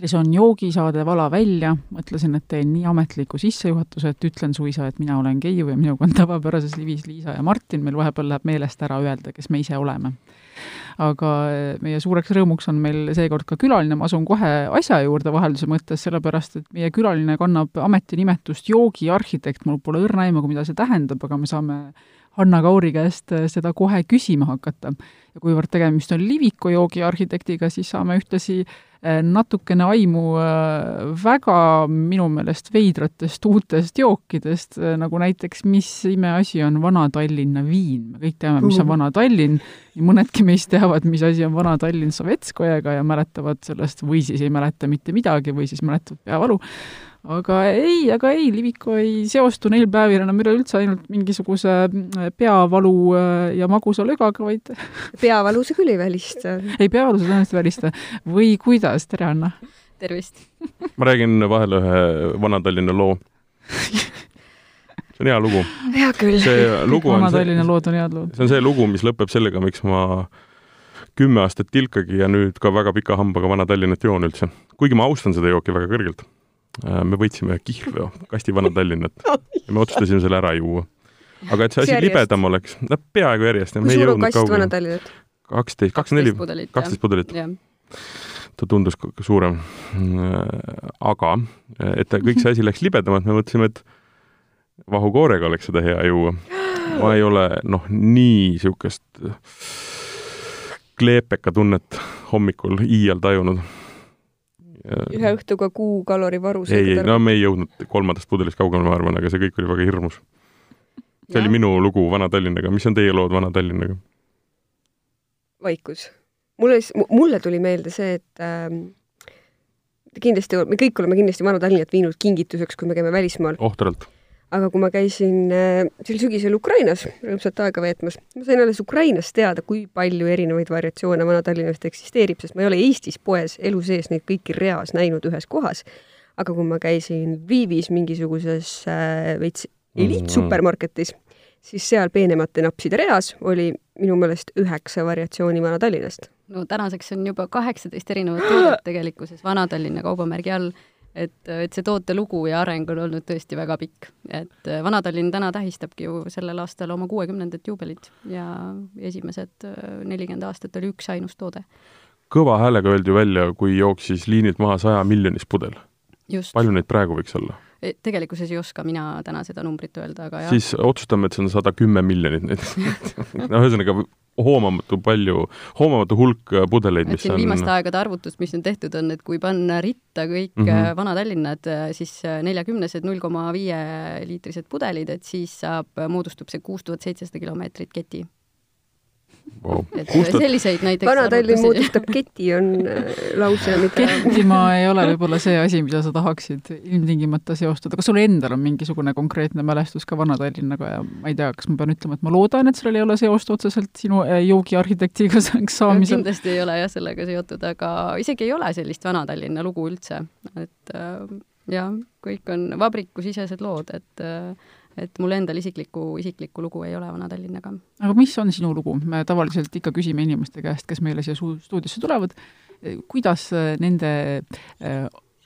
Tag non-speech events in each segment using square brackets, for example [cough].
eetris on joogisaade Vala välja, mõtlesin, et teen nii ametliku sissejuhatuse, et ütlen suisa, et mina olen Keiu ja minuga on tavapärases livis Liisa ja Martin, meil vahepeal läheb meelest ära öelda, kes me ise oleme. aga meie suureks rõõmuks on meil seekord ka külaline, ma asun kohe asja juurde vahelduse mõttes, sellepärast et meie külaline kannab ametinimetust joogiarhitekt, mul pole õrna aimugi, mida see tähendab, aga me saame Hanna Kauri käest seda kohe küsima hakata. Ja kuivõrd tegemist on Liviko joogiarhitektiga, siis saame ühtlasi äh, natukene aimu äh, väga minu meelest veidratest uutest jookidest, nagu näiteks, mis imeasi on Vana-Tallinna viin. me kõik teame, mis on Vana-Tallinn, nii mõnedki meist teavad, mis asi on Vana-Tallinn Sovetskojaga ja mäletavad sellest või siis ei mäleta mitte midagi või siis mäletavad peavalu aga ei, aga ei, Liviko ei seostu neil päevil enam üleüldse ainult mingisuguse äh, peavalu äh, ja magusa lögaga, vaid [laughs] peavalu see küll ei välista. ei, peavalu seda tõenäoliselt ei välista. või kuidas, tere Anna! tervist! [laughs] ma räägin vahele ühe Vana-Tallinna loo see on hea lugu. hea küll. see lugu on Vana-Tallinna lood on head lood. see on see lugu, mis lõpeb sellega, miks ma kümme aastat tilkagi ja nüüd ka väga pika hambaga Vana-Tallinnat joon üldse. kuigi ma austan seda jooki väga kõrgelt me võitsime kihlveo kasti Vana-Tallinnat [laughs] ja me otsustasime selle ära juua. aga et see asi libedam oleks, no peaaegu järjest. kui suur on kast Vana-Tallinnat? kaksteist, kakskümmend neli, kaksteist pudelit. ta tundus suurem. Äh, aga et kõik see asi läks libedamalt, me mõtlesime, et vahukoorega oleks seda hea juua. ma ei ole noh, nii niisugust kleepeka tunnet hommikul iial tajunud ühe õhtuga kuu kalorivaru. ei, ei, no me ei jõudnud kolmandast pudelist kaugemale, ma arvan, aga see kõik oli väga hirmus. see ja. oli minu lugu Vana-Tallinnaga, mis on teie lood Vana-Tallinnaga? vaikus. mulle, mulle tuli meelde see, et äh, kindlasti, me kõik oleme kindlasti Vana-Tallinnat viinud kingituseks, kui me käime välismaal. ohtralt aga kui ma käisin äh, sel sügisel Ukrainas rõõmsat aega veetmas, ma sain alles Ukrainas teada, kui palju erinevaid variatsioone Vana-Tallinnast eksisteerib, sest ma ei ole Eestis poes elu sees neid kõiki reas näinud ühes kohas. aga kui ma käisin Lvivis mingisuguses äh, veits eliitsupermarketis, siis seal peenemate napside reas oli minu meelest üheksa variatsiooni Vana-Tallinnast. no tänaseks on juba kaheksateist erinevat toodet tegelikkuses Vana-Tallinna kaubamärgi all et, et see toote lugu ja areng on olnud tõesti väga pikk. et äh, Vana-Tallinn täna tähistabki ju sellel aastal oma kuuekümnendat juubelit ja esimesed äh, nelikümmend aastat oli üksainus toode. kõva häälega öeldi välja, kui jooksis liinilt maha saja miljonis pudel. palju neid praegu võiks olla? E, tegelikkuses ei oska mina täna seda numbrit öelda, aga jah. siis otsustame, et see on sada kümme miljonit näiteks [laughs] no ühesõnaga hoomamatu palju, hoomamatu hulk äh, pudeleid, mis on viimaste aegade arvutus, mis on tehtud, on, et kui panna ritta kõik mm -hmm. Vana-Tallinnad, äh, siis neljakümnesed null koma viie liitrised pudelid, et siis saab, moodustub see kuus tuhat seitsesada kilomeetrit keti. Selliseid näiteks Vana-Tallinn moodustab keti, on äh, lause, mida kettima ei ole võib-olla see asi, mida sa tahaksid ilmtingimata seostada. kas sul endal on mingisugune konkreetne mälestus ka Vana-Tallinnaga ja ma ei tea, kas ma pean ütlema, et ma loodan, et sellel ei ole seost otseselt sinu äh, joogiarhitektiga [laughs] saamisel? kindlasti ei ole jah, sellega seotud, aga isegi ei ole sellist Vana-Tallinna lugu üldse, et äh, jah, kõik on vabrikusisesed lood, et äh, et mul endal isiklikku, isiklikku lugu ei ole Vana-Tallinnaga. aga mis on sinu lugu? me tavaliselt ikka küsime inimeste käest, kes meile siia stuudiosse tulevad, kuidas äh, nende, äh,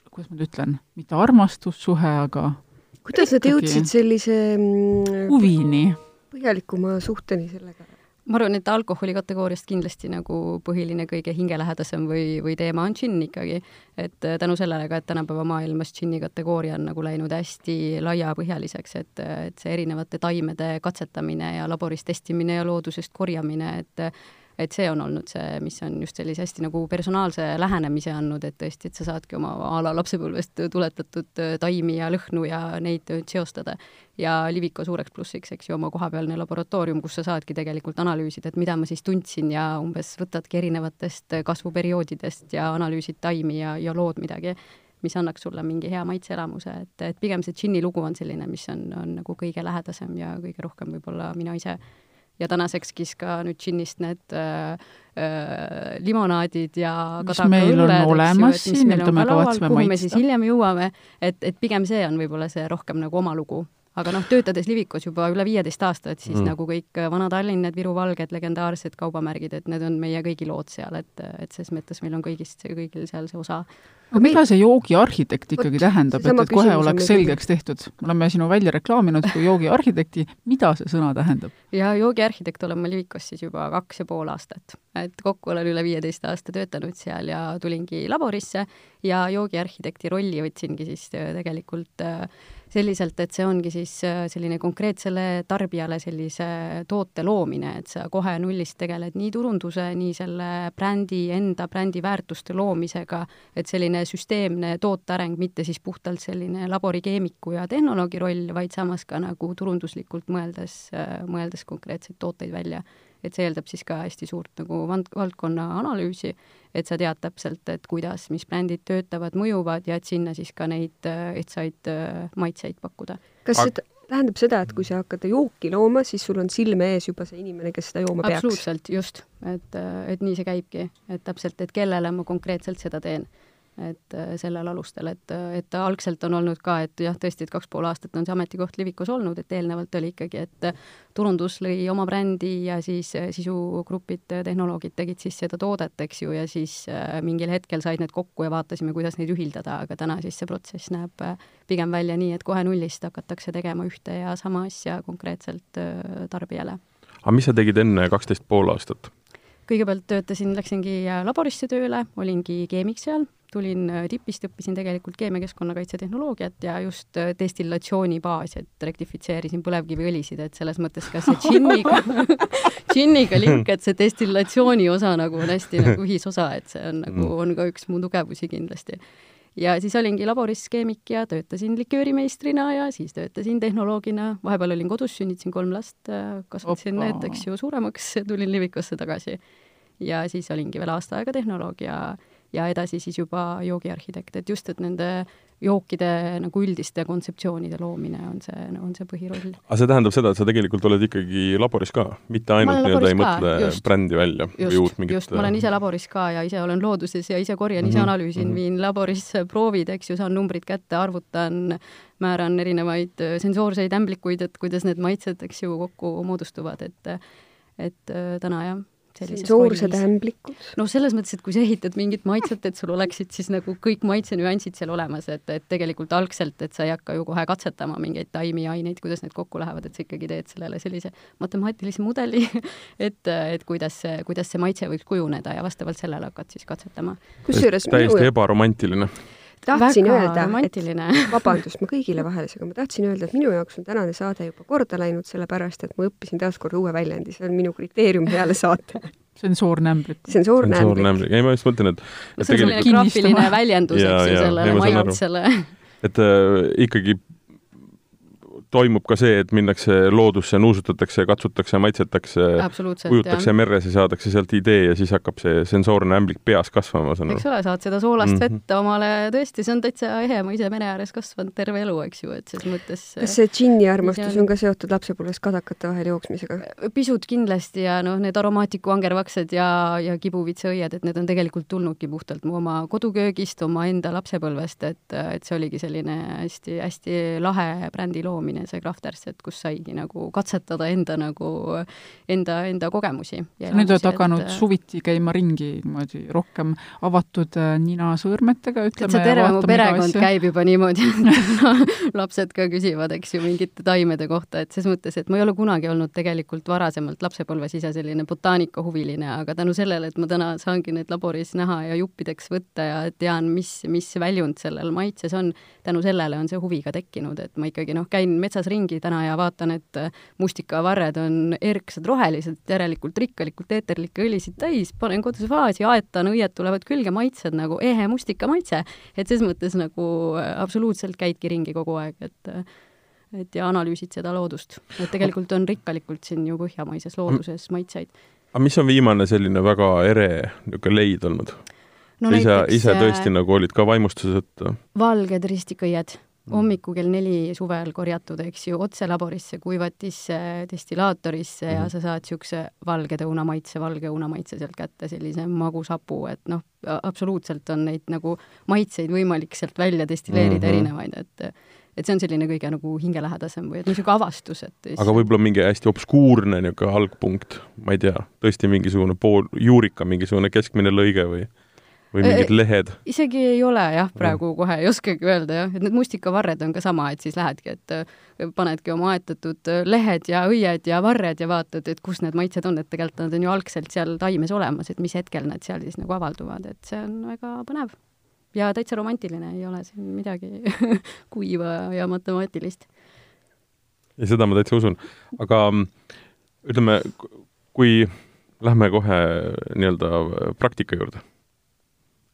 kuidas ma nüüd ütlen, mitte armastussuhe, aga kuidas nad jõudsid sellise mm, huvini? põhjalikuma suhteni sellega? Ma arvan, et alkoholi kategooriast kindlasti nagu põhiline kõige hingelähedasem või, või teema on džinn ikkagi. et äh, tänu sellele ka, et tänapäeva maailmas džinni kategooria on nagu läinud hästi laiapõhjaliseks, et, et see erinevate taimede katsetamine ja laboris testimine ja loodusest korjamine, et et see on olnud see, mis on just sellise hästi nagu personaalse lähenemise andnud, et tõesti, et sa saadki oma a la lapsepõlvest tuletatud äh, taimi ja lõhnu ja neid seostada. ja Liviko suureks plussiks, eks ju, oma kohapealne laboratoorium, kus sa saadki tegelikult analüüsida, et mida ma siis tundsin ja umbes võtadki erinevatest kasvuperioodidest ja analüüsid taimi ja, ja lood midagi mis annaks sulle mingi hea maitseelamuse, et, et pigem see džinni lugu on selline, mis on, on nagu kõige lähedasem ja kõige rohkem võib-olla mina ise ja tänasekski ka nüüd džinnist need äh, äh, limonaadid ja mis meil on olemas siin, mida me kavatseme maitsta. kuhu me siis hiljem jõuame, et, et pigem see on võib-olla see rohkem nagu oma lugu aga noh, töötades Livikos juba üle viieteist aastat, siis Mm. nagu kõik Vana-Tallinn, need Viru valged, legendaarsed kaubamärgid, et need on meie kõigi lood seal, et, et ses mõttes meil on kõigist, kõigil seal see osa. aga mida see joogiarhitekt ikkagi Vot, tähendab, et, et kohe oleks selgeks tehtud? me oleme sinu välja reklaaminud kui joogiarhitekti, mida see sõna tähendab? ja joogiarhitekt olen ma Livikos siis juba kaks ja pool aastat. et kokku olen üle viieteist aasta töötanud seal ja tulingi laborisse ja joogiarhitekti rolli võtsingi siis äh, tegelikult äh, selliselt, et see ongi siis äh, selline konkreetsele tarbijale sellise toote loomine, et sa kohe nullist tegeled nii turunduse, nii selle brändi enda, brändi väärtuste loomisega, et selline süsteemne tooteareng, mitte siis puhtalt selline laborikeemiku ja tehnoloogi roll, vaid samas ka nagu turunduslikult mõeldes, mõeldes konkreetseid tooteid välja. Et see eeldab siis ka hästi suurt nagu vand-, valdkonna analüüsi, et sa tead täpselt, et kuidas, mis brändid töötavad, mõjuvad ja et sinna siis ka neid äh, ehtsaid äh, maitseid pakkuda. kas see tähendab seda, et kui sa hakkad jooki looma, siis sul on silme ees juba see inimene, kes seda jooma peaks? absoluutselt, just, et, et nii see käibki, et täpselt, et kellele ma konkreetselt seda teen. Et äh, sellel alustel, et, et algselt on olnud ka, et jah, tõesti, et kaks pool aastat on see ametikoht Livikos olnud, et eelnevalt oli ikkagi, et turundus lõi oma brändi ja siis äh, sisugrupid, tehnoloogid tegid siis seda toodet, eks ju, ja siis äh, mingil hetkel said need kokku ja vaatasime, kuidas neid ühildada, aga täna siis see protsess näeb äh, pigem välja nii, et kohe nullist hakatakse tegema ühte ja sama asja konkreetselt äh, tarbijale aga mis sa tegid enne kaksteist pool aastat? Kõigepealt töötasin, läksingi äh, laborisse tööle, olingi keemik seal, tulin äh, tipist, õppisin tegelikult keemiakeskkonnakaitse tehnoloogiat ja just äh, destillatsioonibaasi, et rektifitseerisin põlevkiviõlisid, et selles mõttes ka see džinniga [laughs] [laughs] džinniga link, et see destillatsiooni osa nagu on hästi nagu ühisosa, et see on nagu, on ka üks mu tugevusi kindlasti ja siis olingi laboris keemik ja töötasin liköörimeistrina ja siis töötasin tehnoloogina, vahepeal olin kodus, sünnitasin kolm last, kasvatasin Opa. need, eks ju, suuremaks, tulin Livikosse tagasi. ja siis olingi veel aasta aega tehnoloog ja, ja edasi siis juba joogiarhitekt, et just, et nende jookide nagu üldiste kontseptsioonide loomine on see, on see põhiroll. aga see tähendab seda, et sa tegelikult oled ikkagi laboris ka, mitte ainult nii-öelda ei mõtle just. brändi välja või uut just, mingit just, ma olen ise laboris ka ja ise olen looduses ja ise korjan, ise Mhm, analüüsin mhm. viin laborisse proovid, eks ju, saan numbrid kätte, arvutan, määran erinevaid äh, sensoorseid ämblikuid, et kuidas need maitsed, eks ju, kokku moodustuvad, et et äh, täna jah, rollis. ämblikud. noh, selles mõttes, et kui sa ehitad mingit maitset, et sul oleksid siis nagu kõik maitsenüansid seal olemas, et, et tegelikult algselt, et sa ei hakka ju kohe katsetama mingeid taimi ja aineid, kuidas need kokku lähevad, et sa ikkagi teed sellele sellise matemaatilise mudeli, [laughs] et, et kuidas see, kuidas see maitse võiks kujuneda ja vastavalt sellele hakkad siis katsetama. kusjuures minu täiesti ebaromantiline. Tahtsin Väga öelda, et [laughs] vabandust, ma kõigile vahele segan, ma tahtsin öelda, et minu jaoks on tänane saade juba korda läinud, sellepärast et ma õppisin taaskord uue väljendi, see on minu kriteerium heale [laughs] saatele. sensoorne ämblik. sensoorne sensoorne ämblik. ämblik, ei ma just mõtlen, et, et see on selline graafiline väljendus, eks ju, sellele ei, ma saan aru. majatusele. et äh, ikkagi toimub ka see, et minnakse loodusse, nuusutatakse, katsutakse, maitsetakse, ujutakse jah. merres ja saadakse sealt idee ja siis hakkab see sensoorne ämblik peas kasvama, ma saan eks aru. ole, saad seda soolast mm. -hmm. vett omale, tõesti, see on täitsa ehe, ma ise mere ääres kasvanud terve elu, eks ju, et ses mõttes kas see džinni armastus on- on ka seotud lapsepõlves kadakate vahel jooksmisega? pisut kindlasti ja noh, need aromaatiku angervaksed ja, ja kibuvitsaõied, et need on tegelikult tulnudki puhtalt mu oma koduköögist, omaenda lapsepõlvest, et, et see oligi selline hästi-hästi lahe brändi loomine, see Crafters, et kus saigi nagu katsetada enda nagu, enda, enda kogemusi. nüüd oled hakanud suviti käima ringi niimoodi rohkem avatud äh, ninasõõrmetega, et ütleme. see terve mu perekond käib juba niimoodi, et [laughs] lapsed ka küsivad, eks ju, mingite taimede kohta, et ses mõttes, et ma ei ole kunagi olnud tegelikult varasemalt lapsepõlves ise selline botaanikahuviline, aga tänu sellele, et ma täna saangi neid laboris näha ja juppideks võtta ja tean, mis, mis väljund sellel maitses on, tänu sellele on see huvi ka tekkinud, et ma ikkagi noh, käin metsas ringi täna ja vaatan, et mustikavarred on erksad rohelised, järelikult rikkalikult eeterlikke õlisid täis, panen kodus vaasi, aetan, õied tulevad külge, maitsed nagu ehe mustika maitse, et ses mõttes nagu äh, absoluutselt käidki ringi kogu aeg, et et ja analüüsid seda loodust. et tegelikult on rikkalikult siin ju põhjamaises looduses maitseid. aga mis on viimane selline väga ere niisugune leid olnud no ise, ise äh, tõesti nagu olid ka vaimustuses, et valged ristikõied, hommikul kell neli suvel korjatud, eks ju, otse laborisse, kuivatisse, destillaatorisse ja Mhm. sa saad niisuguse valgede õunamaitse, valge õunamaitse sealt kätte, sellise magusapu, et noh, absoluutselt on neid nagu maitseid võimalik sealt välja destilleerida mm -hmm. erinevaid, et et see on selline kõige nagu hingelähedasem või et niisugune avastus, et siis... aga võib-olla mingi hästi obskuurne niisugune algpunkt, ma ei tea, tõesti mingisugune pool, juurika mingisugune keskmine lõige või või mingid lehed? isegi ei ole jah, praegu mm. kohe ei oskagi öelda jah, et need mustikavarred on ka sama, et siis lähedki, et äh, panedki oma aetatud äh, lehed ja õied ja varred ja vaatad, et kus need maitsed on, et tegelikult nad on ju algselt seal taimes olemas, et mis hetkel nad seal siis nagu avalduvad, et see on väga põnev. ja täitsa romantiline, ei ole siin midagi [laughs] kuiva ja matemaatilist. ja seda ma täitsa usun, aga mm, ütleme, kui lähme kohe nii-öelda praktika juurde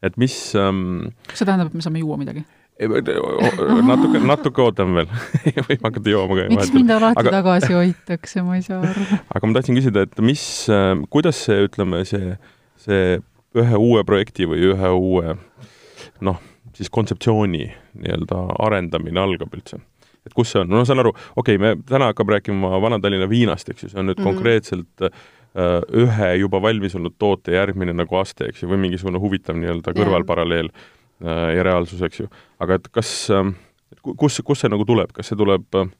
et mis ähm, kas see tähendab, et me saame juua midagi? natuke, natuke ootame veel [laughs] võime hakata jooma ka. miks mind alati aga... tagasi hoitakse, ma ei saa aru. aga ma tahtsin küsida, et mis, ähm, kuidas see, ütleme, see, see ühe uue projekti või ühe uue noh, siis kontseptsiooni nii-öelda arendamine algab üldse? et kus see on, no saan aru, okei okay,, me täna hakkab rääkima Vana-Tallinna viinast, eks ju, see on nüüd mm -hmm. konkreetselt ühe juba valmis olnud toote järgmine nagu aste, eks ju, või mingisugune huvitav nii-öelda kõrvalparalleel äh, ja reaalsus, eks ju. aga et kas, ähm, kus, kus see nagu tuleb, kas see tuleb äh,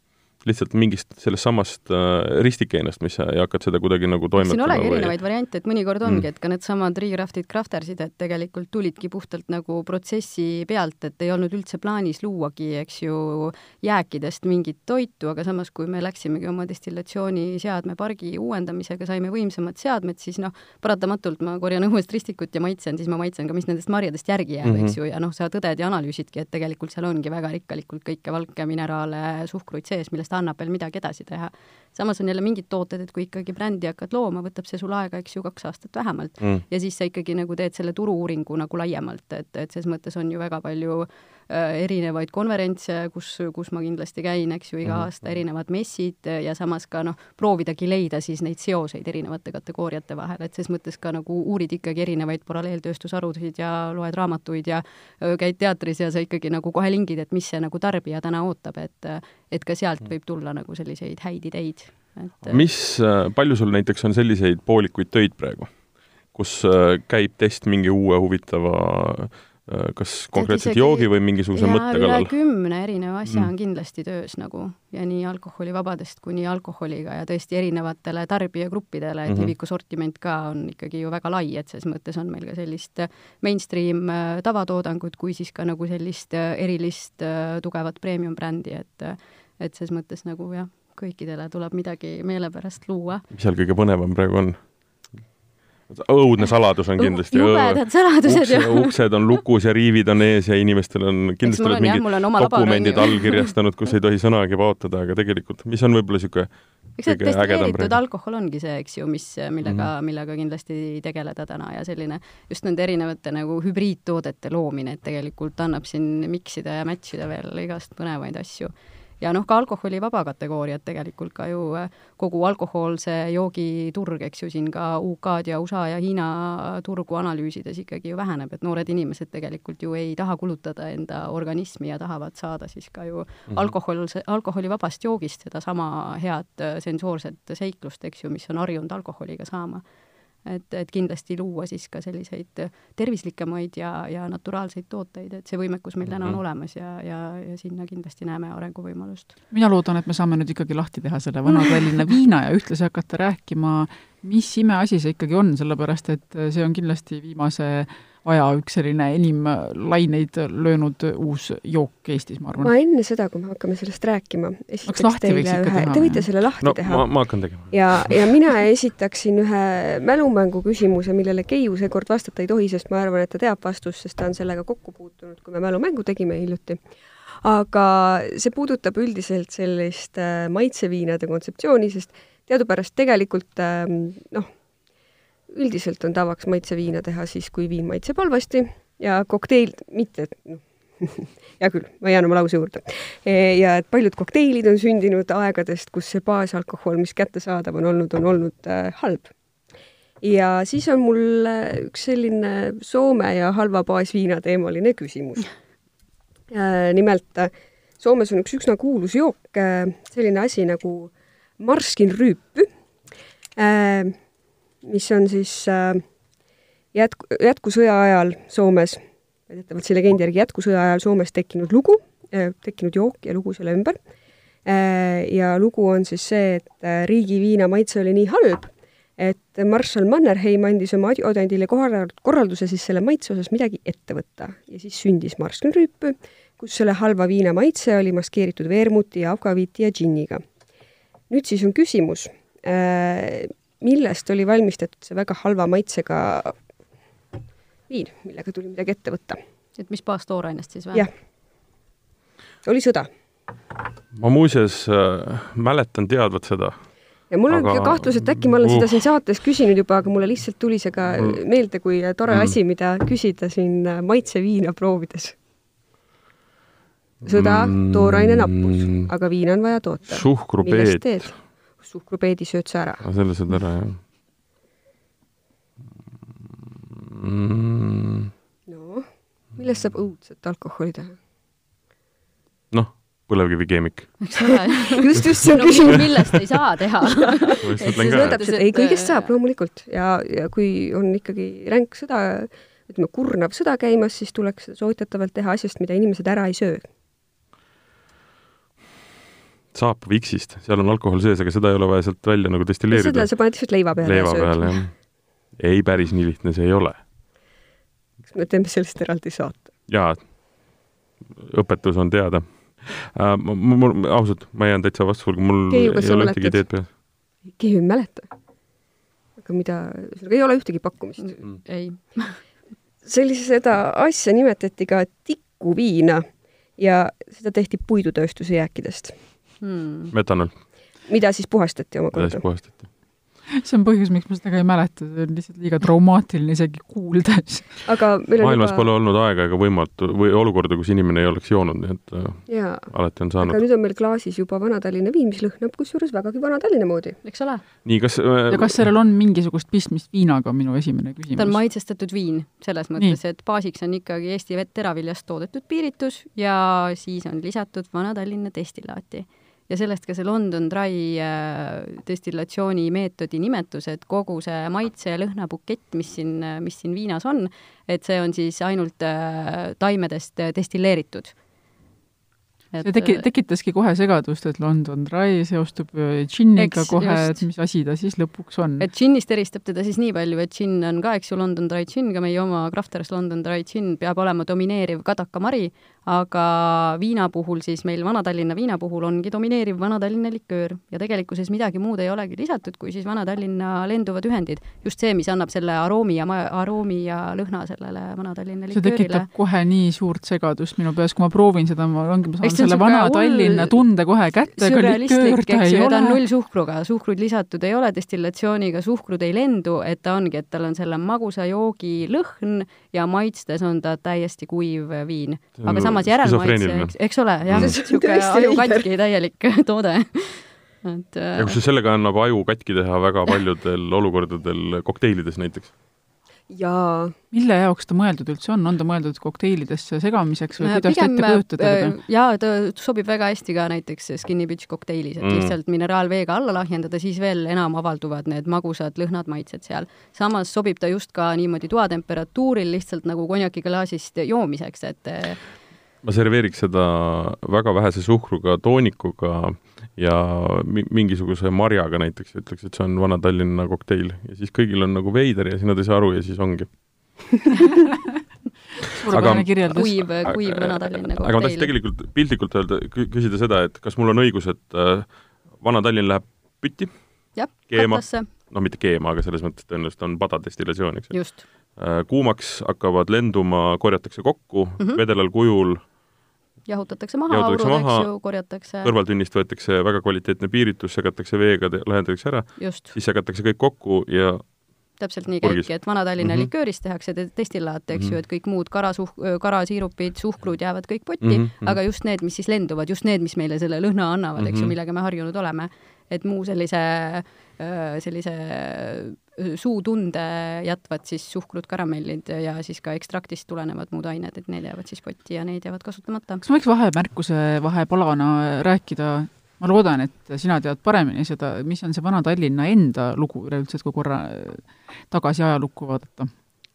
lihtsalt mingist sellest samast äh, ristikeenest, mis sa ja hakkad seda kuidagi nagu toimetama? siin olegi või... erinevaid variante, et mõnikord ongi mm., et ka needsamad Recraftid, Craftersid, et tegelikult tulidki puhtalt nagu protsessi pealt, et ei olnud üldse plaanis luuagi, eks ju, jääkidest mingit toitu, aga samas, kui me läksimegi oma destillatsiooniseadmepargi uuendamisega, saime võimsamad seadmed, siis noh, paratamatult ma korjan [laughs] õuest ristikut ja maitsen, siis ma maitsen ka, mis nendest marjadest järgi jääb mm, -hmm. eks ju, ja noh, sa tõded ja analüüsidki, et tegelikult seal ongi väga rikkalikult kõike valke mineraale, suhkruid sees, millest ta annab veel midagi edasi teha. samas on jälle mingid tooted, et kui ikkagi brändi hakkad looma, võtab see sul aega, eks ju, kaks aastat vähemalt mm. ja siis sa ikkagi nagu teed selle turu-uuringu nagu laiemalt, et, et ses mõttes on ju väga palju erinevaid konverentse, kus, kus ma kindlasti käin, eks ju, iga mhm. aasta erinevad messid ja samas ka noh, proovidagi leida siis neid seoseid erinevate kategooriate vahel, et ses mõttes ka nagu uurid ikkagi erinevaid paralleeltööstusharusid ja loed raamatuid ja käid teatris ja sa ikkagi nagu kohe lingid, et mis see nagu tarbija täna ootab, et et ka sealt võib tulla nagu selliseid häid ideid. et mis, palju sul näiteks on selliseid poolikuid töid praegu, kus käib test mingi uue huvitava äh, Äh, kas konkreetselt isegi... joogi või mingisuguse ja, mõtte kallal? kümne erineva asja mm. on kindlasti töös nagu ja nii alkoholivabadest kuni alkoholiga ja tõesti erinevatele tarbijagruppidele, et mm -hmm. Liviku sortiment ka on ikkagi ju väga lai, et ses mõttes on meil ka sellist mainstream äh, tavatoodangut kui siis ka nagu sellist äh, erilist tugevat premium brändi, et et ses mõttes nagu jah, kõikidele tuleb midagi meelepärast luua. mis seal kõige põnevam praegu on? Õudne saladus on kindlasti. jubedad saladused ju. uksed on lukus ja riivid on ees ja inimestel on, kindlasti oled mingid dokumendid allkirjastanud, kus ei tohi sõnagi paotada, aga tegelikult, mis on võib-olla niisugune eks see destilleeritud alkohol ongi see, eks ju, mis, millega mm, -hmm. millega kindlasti tegeleda täna ja selline just nende erinevate nagu hübriidtoodete loomine, et tegelikult annab siin miksida ja match ida veel igast põnevaid asju ja noh, ka alkoholivaba kategooriad tegelikult ka ju äh, kogu alkohoolse joogi turg, eks ju, siin ka UK-d ja USA ja Hiina turgu analüüsides ikkagi ju väheneb, et noored inimesed tegelikult ju ei taha kulutada enda organismi ja tahavad saada siis ka ju mm -hmm. alkohol, alkoholivabast joogist sedasama head äh, sensoorset seiklust, eks ju, mis on harjunud alkoholiga saama et, et kindlasti luua siis ka selliseid tervislikemaid ja, ja naturaalseid tooteid, et see võimekus meil täna on mhm. olemas ja, ja, ja sinna kindlasti näeme arenguvõimalust. mina loodan, et me saame nüüd ikkagi lahti teha selle Vana-Tallinna viina ja ühtlasi hakata rääkima, mis imeasi see ikkagi on, sellepärast et see on kindlasti viimase aja üks selline enim laineid löönud uus jook Eestis, ma arvan. ma enne seda, kui me hakkame sellest rääkima, esitaks teile ühe, te võite selle lahti no, teha. ma, ma hakkan tegema. ja, ja mina esitaksin ühe mälumängu küsimuse, millele Keiu seekord vastata ei tohi, sest ma arvan, et ta teab vastust, sest ta on sellega kokku puutunud, kui me mälumängu tegime hiljuti aga see puudutab üldiselt sellist äh, maitseviinade kontseptsiooni, sest teadupärast tegelikult ähm, noh, üldiselt on tavaks maitseviina teha siis, kui viin maitseb halvasti ja kokteil, mitte, et noh, [laughs] hea küll, ma jään oma lause juurde. E, ja et paljud kokteilid on sündinud aegadest, kus see baasalkohol, mis kättesaadav on olnud, on olnud äh, halb. ja siis on mul äh, üks selline Soome ja halva baasviina teemaline küsimus äh,. nimelt Soomes on üks üsna kuulus jook selline asi nagu marskin rüüpy mis on siis äh, jätku, jätkusõja ajal Soomes, väidetavalt see legendi järgi jätkusõja ajal Soomes tekkinud lugu, tekkinud jook ja lugu selle ümber. ja lugu on siis see, et riigiviina maitse oli nii halb, et marssal Mannerheim andis oma adjudandile korralduse siis selle maitse osas midagi ette võtta ja siis sündis marskenrüüp, kus selle halva viina maitse oli maskeeritud veermuti ja akaviiti ja džinniga. nüüd siis on küsimus, millest oli valmistatud see väga halva maitsega viin, millega tuli midagi ette võtta. et mis baastoorainest siis või? jah. oli sõda. ma muuseas äh, mäletan teadvat seda. ja mul aga... on kahtlus, et äkki ma olen uh. seda siin saates küsinud juba, aga mulle lihtsalt tuli see ka mm. meelde kui tore mm. asi, mida küsida siin äh, maitseviina proovides. sõda mm., tooraine nappus, aga viina on vaja toota. suhkrupeet. Suhkrupeedi sööd sa ära. selle sööd ära, jah mm.? noh, millest saab õudset alkoholi teha? noh, põlevkivikeemik. [laughs] just, just see on küsimus. millest ei saa teha [laughs] ei, kõigest saab loomulikult ja, ja kui on ikkagi ränk sõda, ütleme, kurnav sõda käimas, siis tuleks seda soovitatavalt teha asjast, mida inimesed ära ei söö. Saap Viksist, seal on alkohol sees, aga seda ei ole vaja sealt välja nagu destilleerida. seda sa paned lihtsalt leiva peale leiva peale, jah. ei, päris nii lihtne see ei ole kas me teeme sellest eraldi saate? jaa, õpetus on teada uh,. mul, ausalt, ma jään täitsa vastu, mul Keiu, ei ole ühtegi ideed peas. Keiu ei mäleta. aga mida, ühesõnaga ei ole ühtegi pakkumist mm.? ei [laughs] sellise, seda asja nimetati ka tikuviina ja seda tehti puidutööstuse jääkidest hmm.. metanol. mida siis puhastati omakorda. mida siis puhastati see on põhjus, miks ma seda ka ei mäleta, see on lihtsalt liiga traumaatiline isegi kuulda. aga maailmas juba... pole olnud aega ega võimatu või olukorda, kus inimene ei oleks joonud, nii et äh, Jaa. alati on saanud. aga nüüd on meil klaasis juba Vana-Tallinna viin, mis lõhnab kusjuures vägagi Vana-Tallinna moodi. eks ole. nii, kas äh, ja kas sellel on mingisugust pistmist viinaga, on minu esimene küsimus. ta on maitsestatud viin, selles mõttes, et baasiks on ikkagi Eesti vett teraviljast toodetud piiritus ja siis on lisatud Vana-Tallinna destillaati ja sellest ka see London Dry äh, destillatsiooni meetodi nimetus, et kogu see maitse ja lõhnabukett, mis siin, mis siin viinas on, et see on siis ainult äh, taimedest destilleeritud et see teki-, tekitaski kohe segadust, et London Dry seostub džinniga kohe, et mis asi ta siis lõpuks on. et džinnist eristab teda siis nii palju, et džinn on ka, eks ju, London Dry džinn, ka meie oma Crafters London Dry džinn peab olema domineeriv kadakamari, aga viina puhul siis meil Vana-Tallinna viina puhul ongi domineeriv Vana-Tallinna liköör ja tegelikkuses midagi muud ei olegi lisatud, kui siis Vana-Tallinna lenduvad ühendid. just see, mis annab selle aroomi ja ma-, aroomi ja lõhna sellele Vana-Tallinna liköörile. see tekitab kohe nii suurt segadust minu peas, kui ma proovin seda, ma ongi, ma saan selle Vana-Tallinna tunde kohe kätte, aga liköör ta ei ole. ta on nullsuhkruga, suhkrut lisatud ei ole destillatsiooniga, suhkrut ei lendu, et ta ongi, et tal on selle magusa joogi lõhn ja maitstes on ta täiesti kuiv viin. aga samas järelmaitse, eks, eks ole, jah mm., niisugune aju katki täielik [laughs] toode et ja kusjuures sellega annab aju katki teha väga paljudel olukordadel kokteilides näiteks jaa. mille jaoks ta mõeldud üldse on, on ta mõeldud kokteilidesse segamiseks või äh, kuidas te ette kujutate teda? Äh, jaa, ta sobib väga hästi ka näiteks skinny bitch kokteilis, et mm. lihtsalt mineraalveega alla lahjendada, siis veel enam avalduvad need magusad lõhnad, maitsed seal. samas sobib ta just ka niimoodi toatemperatuuril lihtsalt nagu konjakiklaasist joomiseks, et ma serveeriks seda väga vähese suhkruga toonikuga ja mi-, mingisuguse marjaga näiteks, ütleks, et see on Vana-Tallinna kokteil ja siis kõigil on nagu veider ja siis nad ei saa aru ja siis ongi [laughs] suurepärane kirjeldus. kuiv, kuiv Vana-Tallinna kokteil. aga ma tahtsin tegelikult piltlikult öelda, küsida seda, et kas mul on õigus, et äh, Vana-Tallinn läheb pütti? jah, katlasse. noh, mitte keema, aga selles mõttes tõenäoliselt on padadestillatsioon, eks ju. Äh, kuumaks hakkavad lenduma, korjatakse kokku mm -hmm. vedelal kujul jahutatakse maha, aurud, eks ju, korjatakse. kõrvaltünnist võetakse väga kvaliteetne piiritus, segatakse veega, lahendatakse ära, siis segatakse kõik kokku ja täpselt nii käibki, et Vana-Tallinna mm -hmm. likööris tehakse destillaat, eks mm -hmm. ju, et kõik muud karasuh-, karasiirupid, suhkrud jäävad kõik potti mm, -hmm. aga just need, mis siis lenduvad, just need, mis meile selle lõhna annavad mm, -hmm. eks ju, mhm. millega me harjunud oleme. et muu sellise, sellise suutunde jätvad siis suhkrut, karamellid ja siis ka ekstraktist tulenevad muud ained, et need jäävad siis potti ja need jäävad kasutamata. kas ma võiks vahemärkuse vahepalana rääkida, ma loodan, et sina tead paremini seda, mis on see Vana-Tallinna enda lugu üleüldse, et kui korra tagasi ajalukku vaadata?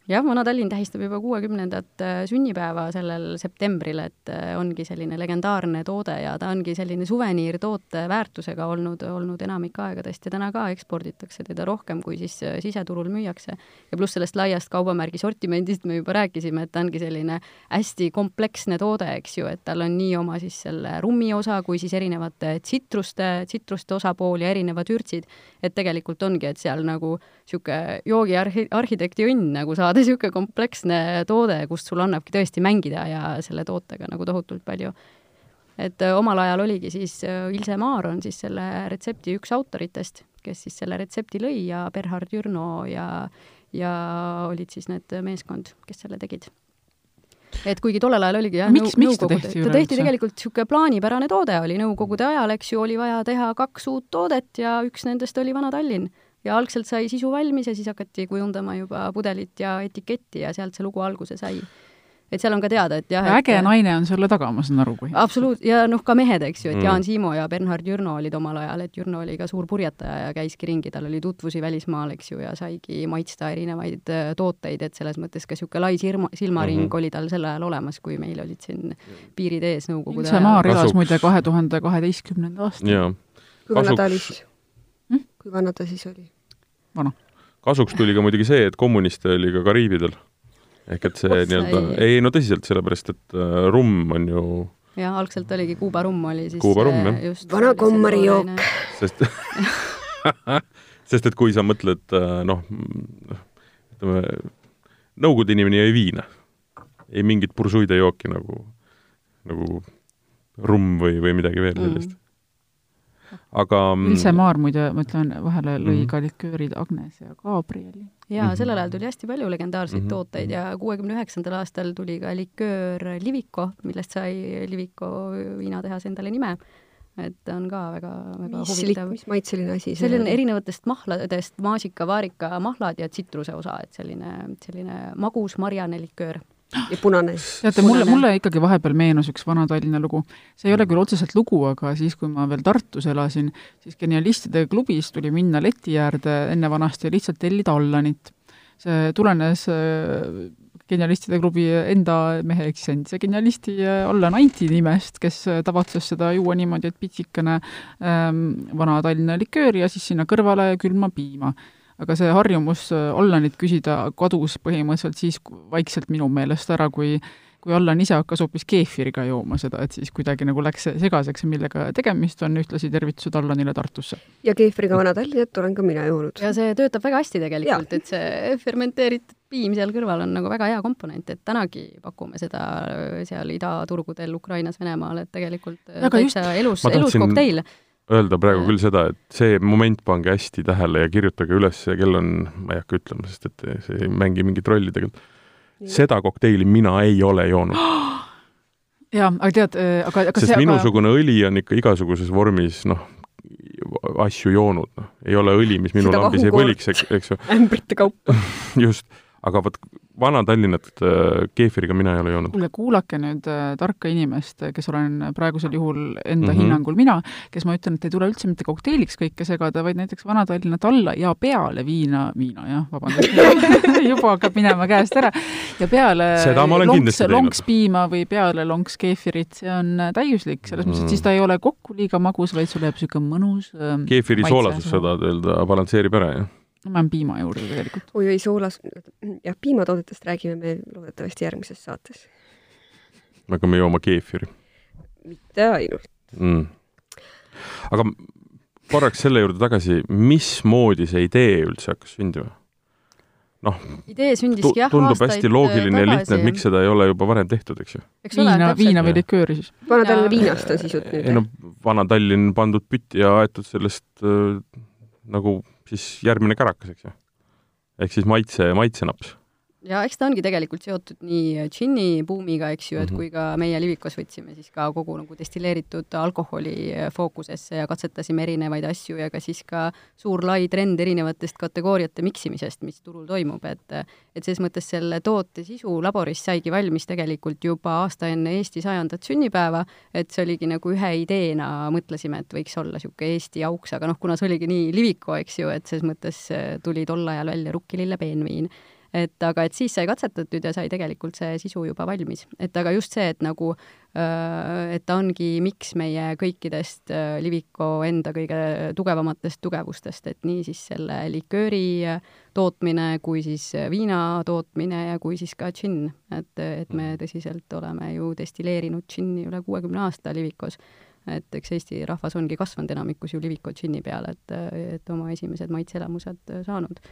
Jah, Vana-Tallinn tähistab juba kuuekümnendat äh, sünnipäeva sellel septembril, et äh, ongi selline legendaarne toode ja ta ongi selline suveniirtoote väärtusega olnud, olnud enamik aegadest ja täna ka eksporditakse teda rohkem, kui siis äh, siseturul müüakse. ja pluss sellest laiast kaubamärgi sortimendist me juba rääkisime, et ta ongi selline hästi kompleksne toode, eks ju, et tal on nii oma siis selle rummi osa kui siis erinevate tsitruste, tsitruste osapool ja erinevad ürtsid, et tegelikult ongi, et seal nagu niisugune joogiarhi-, arhitekti õnn nagu saada saada niisugune kompleksne toode, kust sul annabki tõesti mängida ja selle tootega nagu tohutult palju. et äh, omal ajal oligi siis äh, Ilse Maar on siis selle retsepti üks autoritest, kes siis selle retsepti lõi ja Berhard Jürno ja, ja olid siis need meeskond, kes selle tegid. Et kuigi tollel ajal oligi jah, miks, miks ta tehti ta tehti tegelikult niisugune plaanipärane toode oli Nõukogude ajal, eks ju, oli vaja teha kaks uut toodet ja üks nendest oli Vana-Tallinn ja algselt sai sisu valmis ja siis hakati kujundama juba pudelit ja etiketti ja sealt see lugu alguse sai. et seal on ka teada, et jah äge et, naine on selle taga, ma saan aru, kui absoluut-, ja noh, ka mehed, eks ju, et mm. Jaan Siimo ja Bernhard Jürno olid omal ajal, et Jürno oli ka suur purjetaja ja käiski ringi, tal oli tutvusi välismaal, eks ju, ja saigi maitsta erinevaid äh, tooteid, et selles mõttes ka niisugune lai silma, silmaring mm -hmm. oli tal sel ajal olemas, kui meil olid siin piirid ees Nõukogude ajal. Maar elas muide kahe tuhande kaheteistkümnenda aastal. kui vana ta oli siis hm?? Kui vana ta siis oli? vana. kasuks tuli ka muidugi see, et kommuniste oli ka Kariibidel. ehk et see nii-öelda, ei no tõsiselt, sellepärast et äh, rumm on ju jah, algselt oligi Kuuba rumm oli siis Kuuba rumm, jah. vana kommari jook. sest [laughs] sest et kui sa mõtled äh, noh, ütleme, Nõukogude inimene jõi viina. ei mingit bursuide jooki nagu, nagu rumm või, või midagi veel mm. sellist mm aga Ilse Maar muide, ma ütlen vahele, lõi mm -hmm. ka liköörid Agnes ja Gabrieli. jaa mm -hmm., sellel ajal tuli hästi palju legendaarseid mm -hmm. tooteid ja kuuekümne üheksandal aastal tuli ka liköör Liviko, millest sai Liviko viinatehas endale nime et on ka väga, väga mis huvitav. mis maitseline asi see selline erinevatest mahladest maasika, vaarika mahlad ja tsitruse osa, et selline, selline magus marjane liköör ja punane. teate, mulle, mulle ikkagi vahepeal meenus üks Vana-Tallinna lugu. see ei ole küll otseselt lugu, aga siis, kui ma veel Tartus elasin, siis genialistide klubis tuli minna leti äärde enne vanasti ja lihtsalt tellida Allanit. see tulenes äh, genialistide klubi enda mehe eksisendise genialisti äh, Allan Anti nimest, kes äh, tavatses seda juua niimoodi, et pitsikene ähm, Vana-Tallinna likööri ja siis sinna kõrvale külma piima aga see harjumus äh, Allanit küsida kadus põhimõtteliselt siis vaikselt minu meelest ära, kui kui Allan ise hakkas hoopis keefiriga jooma seda, et siis kuidagi nagu läks segaseks, millega tegemist on, ühtlasi tervitused Allanile Tartusse. ja keefriga Vana-Tallinnat olen ka mina joonud. ja see töötab väga hästi tegelikult, et see fermenteeritud piim seal kõrval on nagu väga hea komponent, et tänagi pakume seda äh, seal idaturgudel Ukrainas, Venemaal, et tegelikult äh, täitsa elus, elus kokteil öelda praegu küll seda, et see moment pange hästi tähele ja kirjutage üles, kell on, ma ei hakka ütlema, sest et see ei mängi mingit rolli tegelikult. seda kokteili mina ei ole joonud. [gasps] jaa, aga tead, äh, aga, aga sest see minusugune aga... õli on ikka igasuguses vormis, noh, asju joonud, noh. ei ole õli, mis minu lambis ei põliks, eks ju. [laughs] ämbrite kaupa [laughs] just, aga vot Vana-Tallinnat äh, keefiriga mina ei ole joonud. kuulge, kuulake nüüd äh, tarka inimest, kes olen praegusel juhul enda mm -hmm. hinnangul mina, kes ma ütlen, et ei tule üldse mitte kokteiliks kõike segada, vaid näiteks Vana-Tallinnat alla ja peale viina, viina jah, vabandust [laughs] juba hakkab minema käest ära, ja peale lonks, lonkspiima või peale lonks keefirit, see on äh, täiuslik, selles mõttes, et siis ta ei ole kokku liiga magus, vaid sul jääb niisugune mõnus ähm, keefiri soolasus, tahad öelda, balansseerib ära, jah? No ma jään piima juurde tegelikult. oi-oi, soolas, jah, piimatoodetest räägime me loodetavasti järgmises saates. me hakkame jooma keefiri. mitte ainult mm.. aga korraks selle juurde tagasi, mismoodi see idee üldse hakkas sündima? noh, tundub hästi loogiline ja lihtne, et miks seda ei ole juba varem tehtud, eks ju. viina, viina või likööri siis. Vana-Tallinna viinast on sisult nüüd? ei no Vana-Tallinn pandud pütti ja aetud sellest äh, nagu siis järgmine kärakas, eks ju. ehk siis maitse, maitsenaps ja eks ta ongi tegelikult seotud nii džinni buumiga, eks ju, et -hmm. kui ka meie Livikos võtsime siis ka kogu nagu destilleeritud alkoholi fookusesse ja katsetasime erinevaid asju ja ka siis ka suur lai trend erinevatest kategooriate miksimisest, mis turul toimub, et et selles mõttes selle toote sisu laboris saigi valmis tegelikult juba aasta enne Eesti sajandat sünnipäeva, et see oligi nagu ühe ideena, mõtlesime, et võiks olla niisugune Eesti auks, aga noh, kuna see oligi nii Liviko, eks ju, et selles mõttes tuli tol ajal välja rukkilille peenviin et aga et siis sai katsetatud ja sai tegelikult see sisu juba valmis. et aga just see, et nagu et ta ongi, miks meie kõikidest Liviko enda kõige tugevamatest tugevustest, et nii siis selle likööri tootmine kui siis viina tootmine ja kui siis ka džinn, et, et me tõsiselt oleme ju destilleerinud džinni üle kuuekümne aasta Livikos. Et eks Eesti rahvas ongi kasvanud enamikus ju Liviko džinni peale, et, et oma esimesed maitseelamused saanud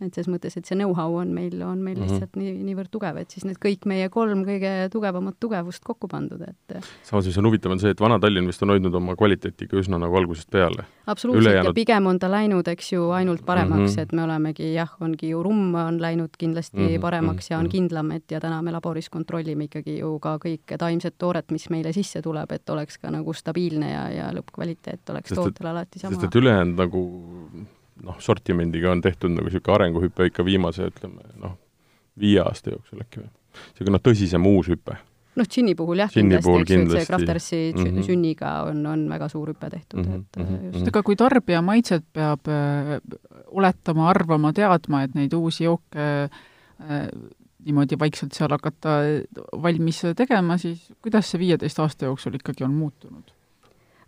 et selles mõttes, et see know-how on meil, on meil mm -hmm. lihtsalt nii, niivõrd tugev, et siis need kõik meie kolm kõige tugevamat tugevust kokku pandud, et samas, mis on huvitav, on see, et Vana-Tallinn vist on hoidnud oma kvaliteeti ikka üsna nagu algusest peale. absoluutselt Ülejäänud... ja pigem on ta läinud, eks ju, ainult paremaks mm, -hmm. et me olemegi jah, ongi ju rumm on läinud kindlasti mm -hmm. paremaks ja on mhm. kindlam, et ja täna me laboris kontrollime ikkagi ju ka kõike taimset tooret, mis meile sisse tuleb, et oleks ka nagu stabiilne ja, ja lõppkvaliteet oleks sest tootel alati sama. sest et ülejäänud nagu noh, sortimendiga on tehtud nagu niisugune arenguhüpe ikka viimase, ütleme noh, viie aasta jooksul äkki või? niisugune noh, tõsisem uus hüpe. noh, džinni puhul jah, kindlasti, eks ju, et see Craftersi mm -hmm. džinniga on, on väga suur hüpe tehtud mm, -hmm. et mhm, just. aga kui tarbija maitset peab äh, oletama, arvama, teadma, et neid uusi jooke äh, niimoodi vaikselt seal hakata valmis tegema, siis kuidas see viieteist aasta jooksul ikkagi on muutunud?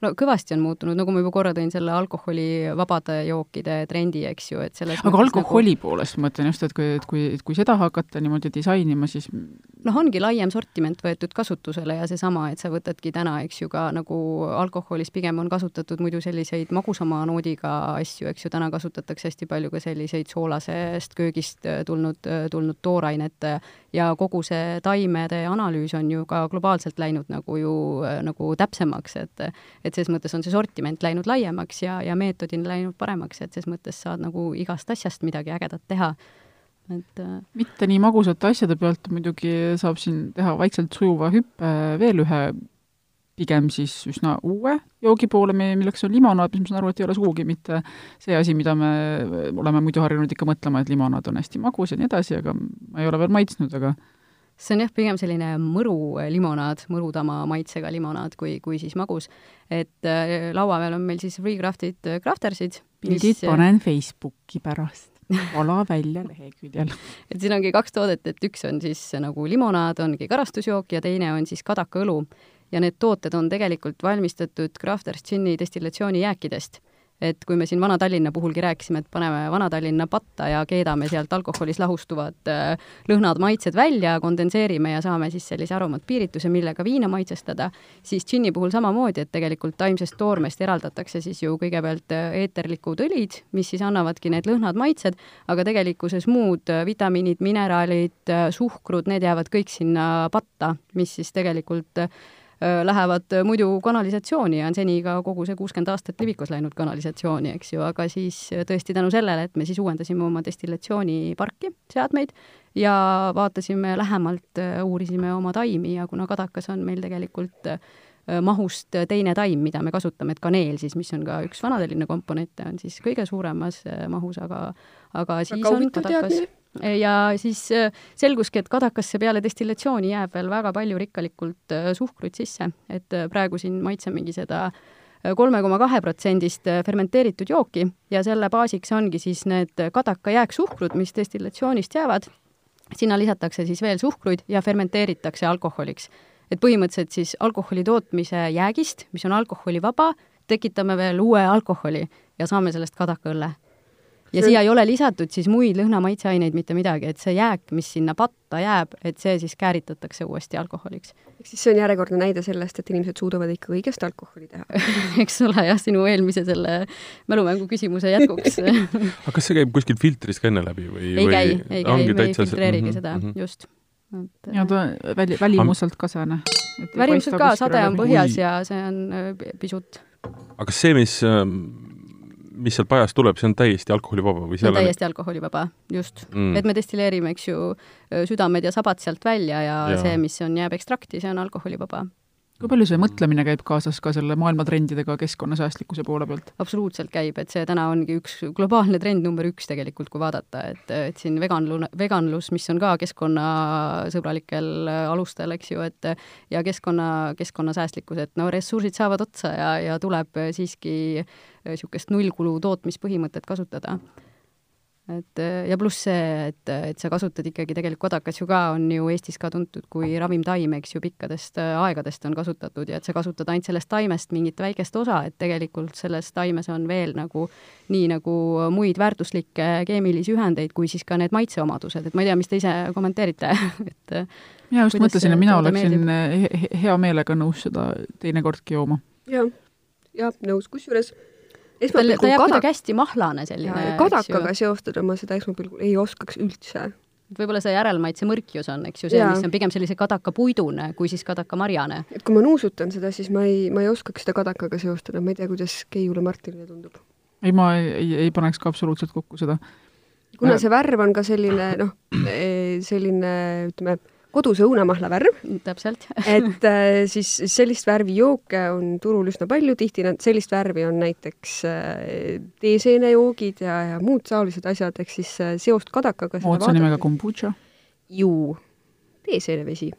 No kõvasti on muutunud, nagu ma juba korra tõin selle alkoholivabade jookide trendi, eks ju, et selles aga alkoholi nagu... poolest ma mõtlen just, et kui, et kui, kui seda hakata niimoodi disainima, siis noh, ongi laiem sortiment võetud kasutusele ja seesama, et sa võtadki täna, eks ju, ka nagu alkoholis pigem on kasutatud muidu selliseid magusama noodiga asju, eks ju, täna kasutatakse hästi palju ka selliseid soolasest köögist tulnud, tulnud toorainet ja kogu see taimede analüüs on ju ka globaalselt läinud nagu ju nagu täpsemaks, et et et selles mõttes on see sortiment läinud laiemaks ja, ja meetod on läinud paremaks, et ses mõttes saad nagu igast asjast midagi ägedat teha. et äh, mitte nii magusate asjade pealt muidugi saab siin teha vaikselt sujuva hüppe veel ühe pigem siis üsna uue joogi poole, milleks on limonaad, mis ma saan aru, et ei ole sugugi mitte see asi, mida me oleme muidu harjunud ikka mõtlema, et limonaad on hästi magus ja nii edasi, aga ma ei ole veel maitsnud, aga see on jah, pigem selline mõru limonaad, mõrutama maitsega limonaad, kui, kui siis magus. et äh, laua peal on meil siis Recrafted äh, craftersid. pildid mis... panen Facebooki pärast [laughs] ala välja leheküljel et siin ongi kaks toodet, et üks on siis nagu limonaad, ongi karastusjook ja teine on siis kadakaõlu. ja need tooted on tegelikult valmistatud Crafters džinni destillatsioonijääkidest et kui me siin Vana-Tallinna puhulgi rääkisime, et paneme Vana-Tallinna patta ja keedame sealt alkoholis lahustuvad äh, lõhnad, maitsed välja, kondenseerime ja saame siis sellise aromaatpiirituse, millega viina maitsestada, siis džinni puhul samamoodi, et tegelikult taimsest toormest eraldatakse siis ju kõigepealt äh, eeterlikud õlid, mis siis annavadki need lõhnad, maitsed, aga tegelikkuses muud äh, vitamiinid, mineraalid, suhkrud, need jäävad kõik sinna patta, mis siis tegelikult lähevad muidu kanalisatsiooni ja on seni ka kogu see kuuskümmend aastat Livikos läinud kanalisatsiooni, eks ju, aga siis tõesti tänu sellele, et me siis uuendasime oma destillatsiooniparki, seadmeid, ja vaatasime lähemalt, uurisime oma taimi ja kuna kadakas on meil tegelikult mahust teine taim, mida me kasutame, et kaneel siis, mis on ka üks Vana-Tallinna komponente, on siis kõige suuremas mahus, aga aga siis on kadakas teadmine ja siis äh, selguski, et kadakasse peale destillatsiooni jääb veel väga palju rikkalikult äh, suhkruid sisse, et äh, praegu siin maitsemegi seda kolme koma kahe protsendist fermenteeritud jooki ja selle baasiks ongi siis need kadaka jääksuhkrud, mis destillatsioonist jäävad. sinna lisatakse siis veel suhkruid ja fermenteeritakse alkoholiks. et põhimõtteliselt siis alkoholi tootmise jäägist, mis on alkoholivaba, tekitame veel uue alkoholi ja saame sellest kadakaõlle ja see... siia ei ole lisatud siis muid lõhnamaitseaineid, mitte midagi, et see jääk, mis sinna patta jääb, et see siis kääritatakse uuesti alkoholiks. ehk siis see on järjekordne näide sellest, et inimesed suudavad ikka kõigest alkoholi teha [laughs] eks ole, jah, sinu eelmise selle mälumängu küsimuse jätkuks [laughs] [laughs] aga kas see käib kuskilt filtrist ka enne läbi või? ei käi, ei käi, me ei filtreerigi mm -hmm, seda mm, -hmm. just et ja ta väli, välimuselt kasene. välimuselt ka, sade on põhjas ja see on äh, pisut aga kas see, mis ähm, mis sealt pajast tuleb, see on täiesti alkoholivaba või seal on täiesti alkoholivaba, just. Mm.. et me destilleerime, eks ju, südamed ja sabad sealt välja ja, ja. see, mis on, jääb ekstrakti, see on alkoholivaba kui palju see mõtlemine käib kaasas ka selle maailmatrendidega keskkonnasäästlikkuse poole pealt? absoluutselt käib, et see täna ongi üks globaalne trend number üks tegelikult, kui vaadata, et, et siin veganlu-, veganlus, mis on ka keskkonnasõbralikel alustel, eks ju, et ja keskkonna, keskkonnasäästlikkus, et no ressursid saavad otsa ja, ja tuleb siiski niisugust nullkulu tootmispõhimõtet kasutada et äh, ja pluss see, et, et sa kasutad ikkagi tegelikult kodakas ju ka on ju Eestis ka tuntud kui ravimtaim, eks ju, pikkadest äh, aegadest on kasutatud ja et sa kasutad ainult sellest taimest mingit väikest osa, et tegelikult selles taimes on veel nagu nii nagu muid väärtuslikke keemilisi ühendeid, kui siis ka need maitseomadused, et ma ei tea, mis te ise kommenteerite [laughs] et mina just mõtlesin, et mina oleksin he- hea meelega nõus seda teinekordki jooma. jah, jah, nõus, kusjuures ta, ta esmapilgul jääb kadak- kuidagi hästi mahlane selline, eks kadakaga seostada ma seda esmapilgul ei oskaks üldse. võib-olla see järelmaitse mõrkjus on, eks ju, see, mis on pigem sellise kadakapuidune kui siis kadakamarjane. et kui ma nuusutan seda, siis ma ei, ma ei oskaks seda kadakaga seostada, ma ei tea, kuidas Keiule Martinile tundub. ei, ma ei, ei, ei paneks ka absoluutselt kokku seda. kuna Äh. see värv on ka selline noh, selline ütleme, koduse õunamahla värv, täpselt. [laughs] et äh, siis sellist värvi jooke on turul üsna palju, tihti nad, sellist värvi on näiteks äh, teeseenejoogid ja, ja muud taolised asjad, ehk siis äh, seost kadakaga seda moodsa nimega kombutša. ju teeseenevesi.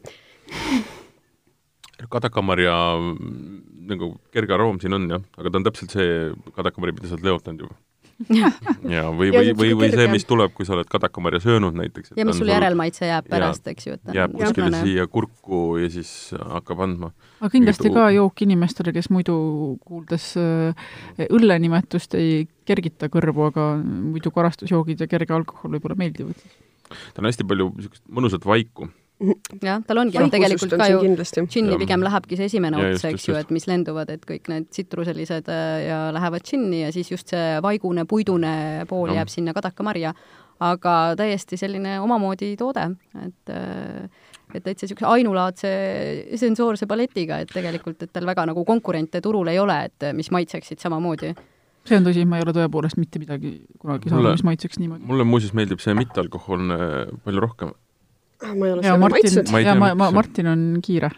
kadakamarja mm, nagu kerge aroom siin on jah, aga ta on täpselt see kadakamari, mida sa oled leotanud juba. [laughs] ja või, või, või, või see, mis tuleb, kui sa oled kadakamarja söönud näiteks. ja mis sul järelmaitse jääb pärast, eks ju, et jääb on kuskile siia kurku ja siis hakkab andma. aga kindlasti Mingi- ka jook inimestele, kes muidu kuuldes äh, õlle nimetust ei kergita kõrvu, aga muidu karastusjoogid ja kerge alkohol võib-olla meeldivad. ta on hästi palju niisugust mõnusat vaiku. [laughs] jah, tal ongi noh, tegelikult ka ju džinni pigem lähebki see esimene Ja ots, eks ju, et mis lenduvad, et kõik need tsitruselised äh, ja lähevad džinni ja siis just see vaigune, puidune pool Jah. jääb sinna kadakamarja. aga täiesti selline omamoodi toode, et äh, et täitsa niisuguse ainulaadse sensoorse paletiga, et tegelikult, et tal väga nagu konkurente turul ei ole, et mis maitseksid samamoodi. see on tõsi, ma ei ole tõepoolest mitte midagi kunagi saanud, mis maitseks niimoodi. mulle muuseas meeldib see mittealkohoolne palju rohkem. Ma ei ole ja seda Martin maitsnud. Ma ja ma, ma, Martin on kiire.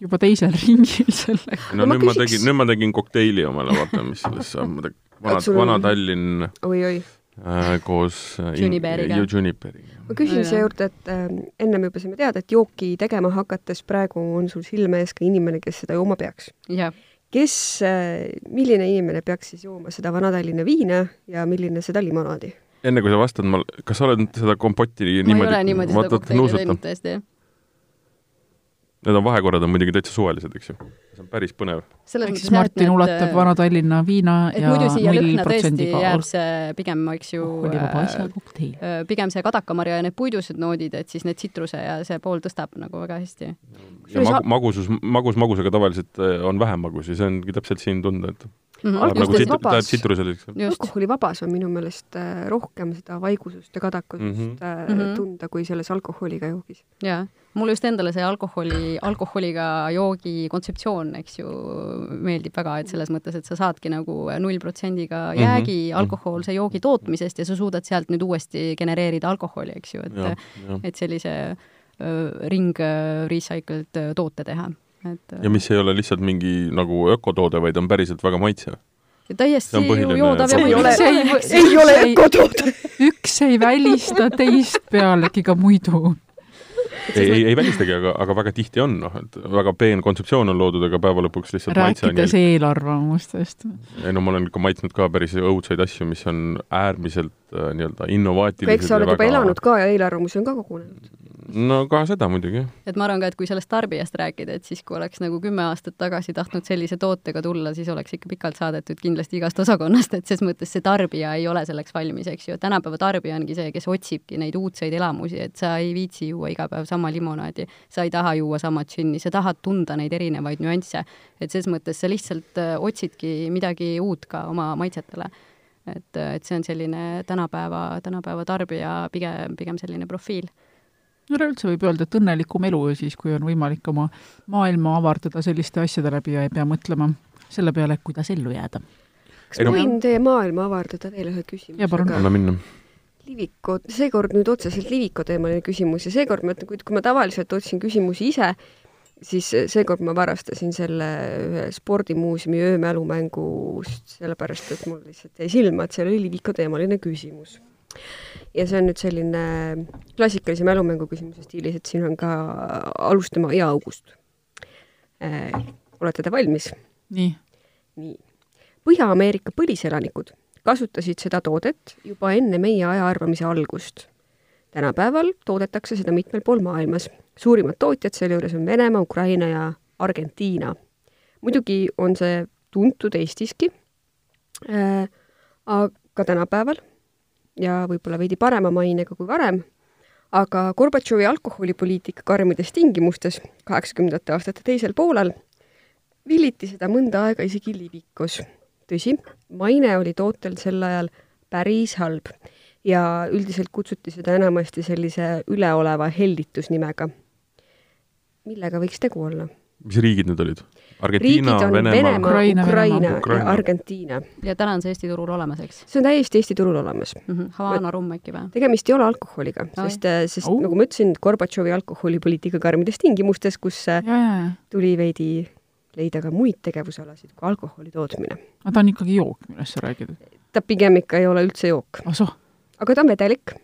juba teisel [laughs] ringil sellega. no ma nüüd ma küsiks- tegin, nüüd ma tegin kokteili omale, vaata, mis sellest saab, ma tegin vana, sul on- Vana-Tallinn oi-oi. äh, koos äh, Juniperiga. ju Juniperiga. ma küsin Jaa. siia juurde, et äh, ennem juba saime teada, et jooki tegema hakates praegu on sul silme ees ka inimene, kes seda jooma peaks. kes äh,, milline inimene peaks siis jooma seda Vana-Tallinna viina ja milline seda limonaadi? Enne kui sa vastad, ma, kas sa oled seda kompotti ma ei niimoodi ole niimoodi seda kokteili teinud tõesti. Need on vahekorrad on muidugi täitsa suvalised, eks ju. See on päris põnev. ehk siis Martin need, ulatab Vana-Tallinna viina ja null protsendiga jääb see pigem, eks ju, äh, äh, pigem see kadakamarja ja need puidused noodid, et siis need tsitruse ja see pool tõstab nagu väga hästi. ja Sa- mag-, magusus, magus magusega tavaliselt äh, on vähem magus ja see ongi täpselt siin tunda, et Mm Alkohol- läheb nagu vabas. läheb tsitruseliseks. alkoholivabas on minu meelest äh, rohkem seda vaigusust ja kadakust mm. -hmm. äh, tunda kui selles alkoholiga joogis. jaa. mulle just endale see alkoholi, alkoholiga joogi kontseptsioon, eks ju, meeldib väga, et selles mõttes, et sa saadki nagu null protsendiga Mhm, jäägi mhm. alkohoolse joogi tootmisest ja sa suudad sealt nüüd uuesti genereerida alkoholi, eks ju, et et sellise ring recycled toote teha, et ja mis ei ole lihtsalt mingi nagu ökotoode, vaid on päriselt väga maitsev. ja täiesti see on ju joodav ja probleem. ei ole, mõnus. ei ole ökotoode. üks ei välista teist pealegi ka muidu. Ei, ei, ei välistagi, aga, aga väga tihti on, noh, et väga peen kontseptsioon on loodud, aga päeva lõpuks lihtsalt rääkides eelarvamustest. ei no ma olen ikka maitsnud ka päris õudseid asju, mis on äärmiselt äh, nii-öelda innovaatilised eks sa oled juba elanud ka ja eelarvamusi on ka kogunenud. no ka seda muidugi, et ma arvan ka, et kui sellest tarbijast rääkida, et siis kui oleks nagu kümme aastat tagasi tahtnud sellise tootega tulla, siis oleks ikka pikalt saadetud kindlasti igast osakonnast, et ses mõttes see tarbija ei ole selleks valmis, eks ju, tänapäeva tarbija ongi see, kes otsibki neid uudseid elamusi, et sa ei viitsi juua iga päev sama limonaadi, sa ei taha juua sama džinni, sa tahad tunda neid erinevaid nüansse. et ses mõttes sa lihtsalt äh, otsidki midagi uut ka oma maitsetele. et, et see on selline tänapäeva, tänapäeva tarbija pigem, pigem selline profiil üleüldse võib öelda, et õnnelikum elu siis, kui on võimalik oma maailma avardada selliste asjade läbi ja ei pea mõtlema selle peale, kuidas ellu jääda. kas Ei ma no- võin teie maailma avardada teile ühe küsimusega? anna minna. Liviko, seekord nüüd otseselt Liviko teemaline küsimus ja seekord ma ütlen, kui, ma tavaliselt otsin küsimusi ise, siis seekord ma varastasin selle ühe spordimuuseumi öömälumängust, sellepärast et mul lihtsalt jäi silma, et seal oli Liviko teemaline küsimus. ja see on nüüd selline klassikalise mälumängu küsimuse stiilis, et siin on ka alustama aiaaugust äh,. olete te valmis? nii, nii. Põhja-Ameerika põliselanikud kasutasid seda toodet juba enne meie ajaarvamise algust. tänapäeval toodetakse seda mitmel pool maailmas. suurimad tootjad sealjuures on Venemaa, Ukraina ja Argentiina. muidugi on see tuntud Eestiski äh,, aga tänapäeval ja võib-olla veidi parema mainega kui varem, aga Gorbatšovi alkoholipoliitika karmides tingimustes kaheksakümnendate aastate teisel poolel villiti seda mõnda aega isegi livikus. Tõsi, maine oli tootel sel ajal päris halb ja üldiselt kutsuti seda enamasti sellise üleoleva hellitusnimega. millega võiks tegu olla? mis riigid need olid? Argentiina, Venemaa, Ukraina, Ukraina, Venemaa. ja Ukraina. Argentiina. ja täna on see Eesti turul olemas, eks see on täiesti Eesti turul olemas. mm? -hmm. Havana rumm äkki või? tegemist ei ole alkoholiga, sest, sest Au. nagu ma ütlesin, Gorbatšovi alkoholipoliitika karmides tingimustes, kus äh, ja, ja, ja. tuli veidi leida ka muid tegevusalasid kui alkoholi tootmine. aga ta on ikkagi jook, millest sa räägid. ta pigem ikka ei ole üldse jook, ah aga ta on vedelik.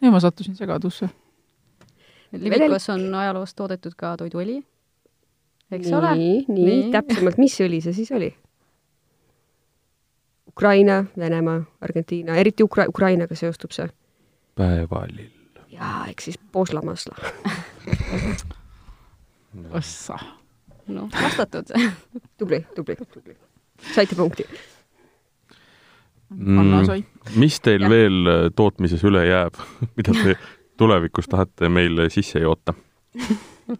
ja ma sattusin segadusse. Livikos on ajaloos toodetud ka toiduõli, eks ole? nii, nii, Nii. nii., täpsemalt, mis õli see siis oli? Ukraina, Venemaa, Argentiina, eriti Ukra-, Ukrainaga seostub see. päevalill. jaa, ehk siis Poslamasla. [laughs] ossa. Noh, vastatud tubli, [laughs] tubli, tubli. saite punkti. Anna sai. Mm, mis teil Jah. veel äh, tootmises üle jääb, [laughs] mida te [laughs] tulevikus tahate meile sisse joota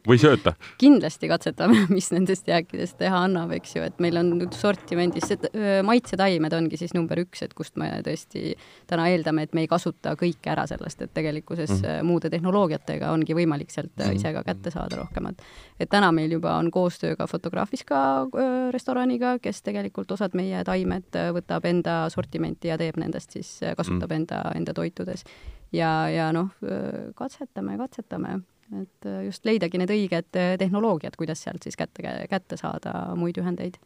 või sööta? kindlasti katsetame, [laughs] mis nendest jääkidest teha annab, eks ju, et meil on sortimendis, maitsetaimed ongi siis number üks, et kust me tõesti täna eeldame, et me ei kasuta kõike ära sellest, et tegelikkuses mm. -hmm. muude tehnoloogiatega ongi võimalik sealt mm. -hmm. ise ka kätte saada rohkemat. et täna meil juba on koostöö ka Fotografiska restoraniga, kes tegelikult osad meie taimed võtab enda sortimenti ja teeb nendest siis, kasutab mm. enda, enda toitudes. ja, ja noh, katsetame, katsetame et äh, just leidagi need õiged äh, tehnoloogiad, kuidas sealt siis kätte, kätte saada muid ühendeid.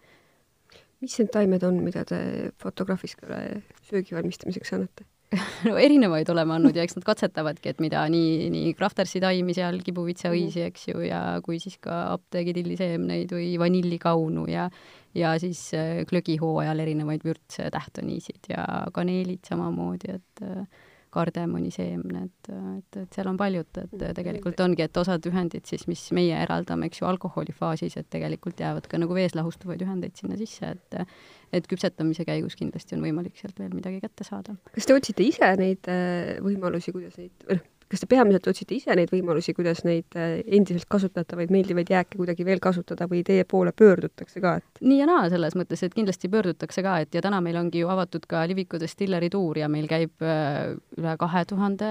mis need taimed on, mida te Fotograafiskale söögi valmistamiseks annate? [laughs] no erinevaid oleme andnud ja eks nad katsetavadki, et mida nii, nii Craftersi taimi seal, kibuvitsaõisi, eks ju, ja kui siis ka apteegitilliseemneid või vanillikaunu ja ja siis äh, glögihooajal erinevaid vürtse, tähtoniisid ja kaneelid samamoodi, et äh, kardemoniseemned, et, et seal on paljut, et tegelikult ongi, et osad ühendid siis, mis meie eraldame, eks ju, alkoholifaasis, et tegelikult jäävad ka nagu vees lahustuvaid ühendeid sinna sisse, et et küpsetamise käigus kindlasti on võimalik sealt veel midagi kätte saada. kas te otsite ise neid äh, võimalusi, kuidas neid, või noh, kas te peamiselt otsite ise neid võimalusi, kuidas neid äh, endiselt kasutatavaid meeldivaid jääke kuidagi veel kasutada või teie poole pöördutakse ka, et nii ja naa selles mõttes, et kindlasti pöördutakse ka, et ja täna meil ongi ju avatud ka Liviku Destilleri tuur ja meil käib äh, üle kahe tuhande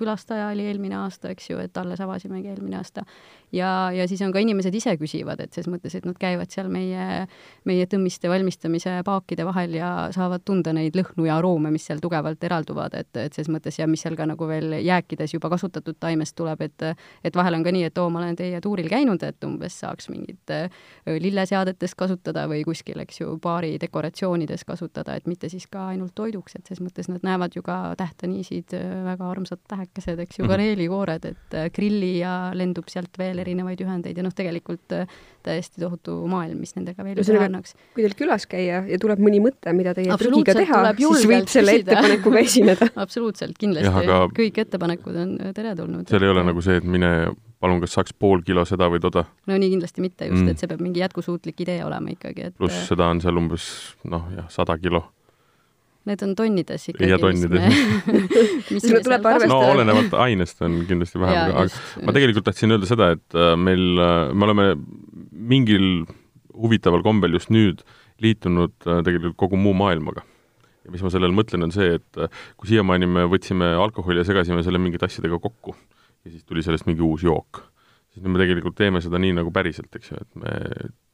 külastaja oli eelmine aasta, eks ju, et alles avasimegi eelmine aasta. ja, ja siis on ka inimesed ise küsivad, et ses mõttes, et nad käivad seal meie, meie tõmmiste valmistamise paakide vahel ja saavad tunda neid lõhnu ja aroome, mis seal tugevalt eralduvad, et, et ses mõttes ja mis seal ka nagu veel jääkides juba kasutatud taimest tuleb, et et vahel on ka nii, et oo, ma olen teie tuuril käinud, et umbes saaks mingit äh, lilleseadetes kasutada või kuskil, eks ju, baari dekoratsioonides kasutada, et mitte siis ka ainult toiduks, et ses mõttes nad näevad ju ka tähtaniisid, väga armsad tähekesed, eks ju, Mhm. kaneelikoored, et äh, grilli ja lendub sealt veel erinevaid ühendeid ja noh, tegelikult äh, täiesti tohutu maailm, mis nendega veel üle annaks. kui teil külas käia ja tuleb mõni mõte, mida teie prügiga teha, siis võib selle küsida. ettepanekuga esineda. [laughs] absoluutselt, kindlasti kõik ettepanekud on äh, teretulnud. seal ei ole nagu see, et mine palun, kas saaks pool kilo seda või toda, no nii kindlasti mitte just Mm. et see peab mingi jätkusuutlik idee olema ikkagi, et pluss äh, seda on seal umbes noh, jah, sada kilo. need on tonnides ikkagi. Ja tonnides. [laughs] Seda tuleb arvestada. no olenevalt ainest on kindlasti vähem, aga ma tegelikult tahtsin öelda seda, et äh, meil, me oleme mingil huvitaval kombel just nüüd liitunud tegelikult kogu muu maailmaga. Ja mis ma sellele mõtlen, on see, et äh, kui siiamaani me võtsime alkoholi ja segasime selle mingite asjadega kokku ja siis tuli sellest mingi uus jook, siis nüüd me tegelikult teeme seda nii nagu päriselt, eks ju, et me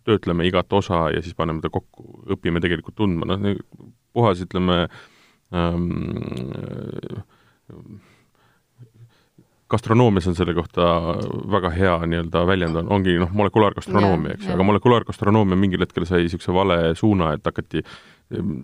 töötleme igat osa ja siis paneme ta kokku, õpime tegelikult tundma, noh, puhas ütleme ähm, gastronoomias on selle kohta väga hea nii-öelda väljend on, ongi noh, molekulaargastronoomia, eks ju, aga molekulaargastronoomia mingil hetkel sai niisuguse vale suuna, et hakati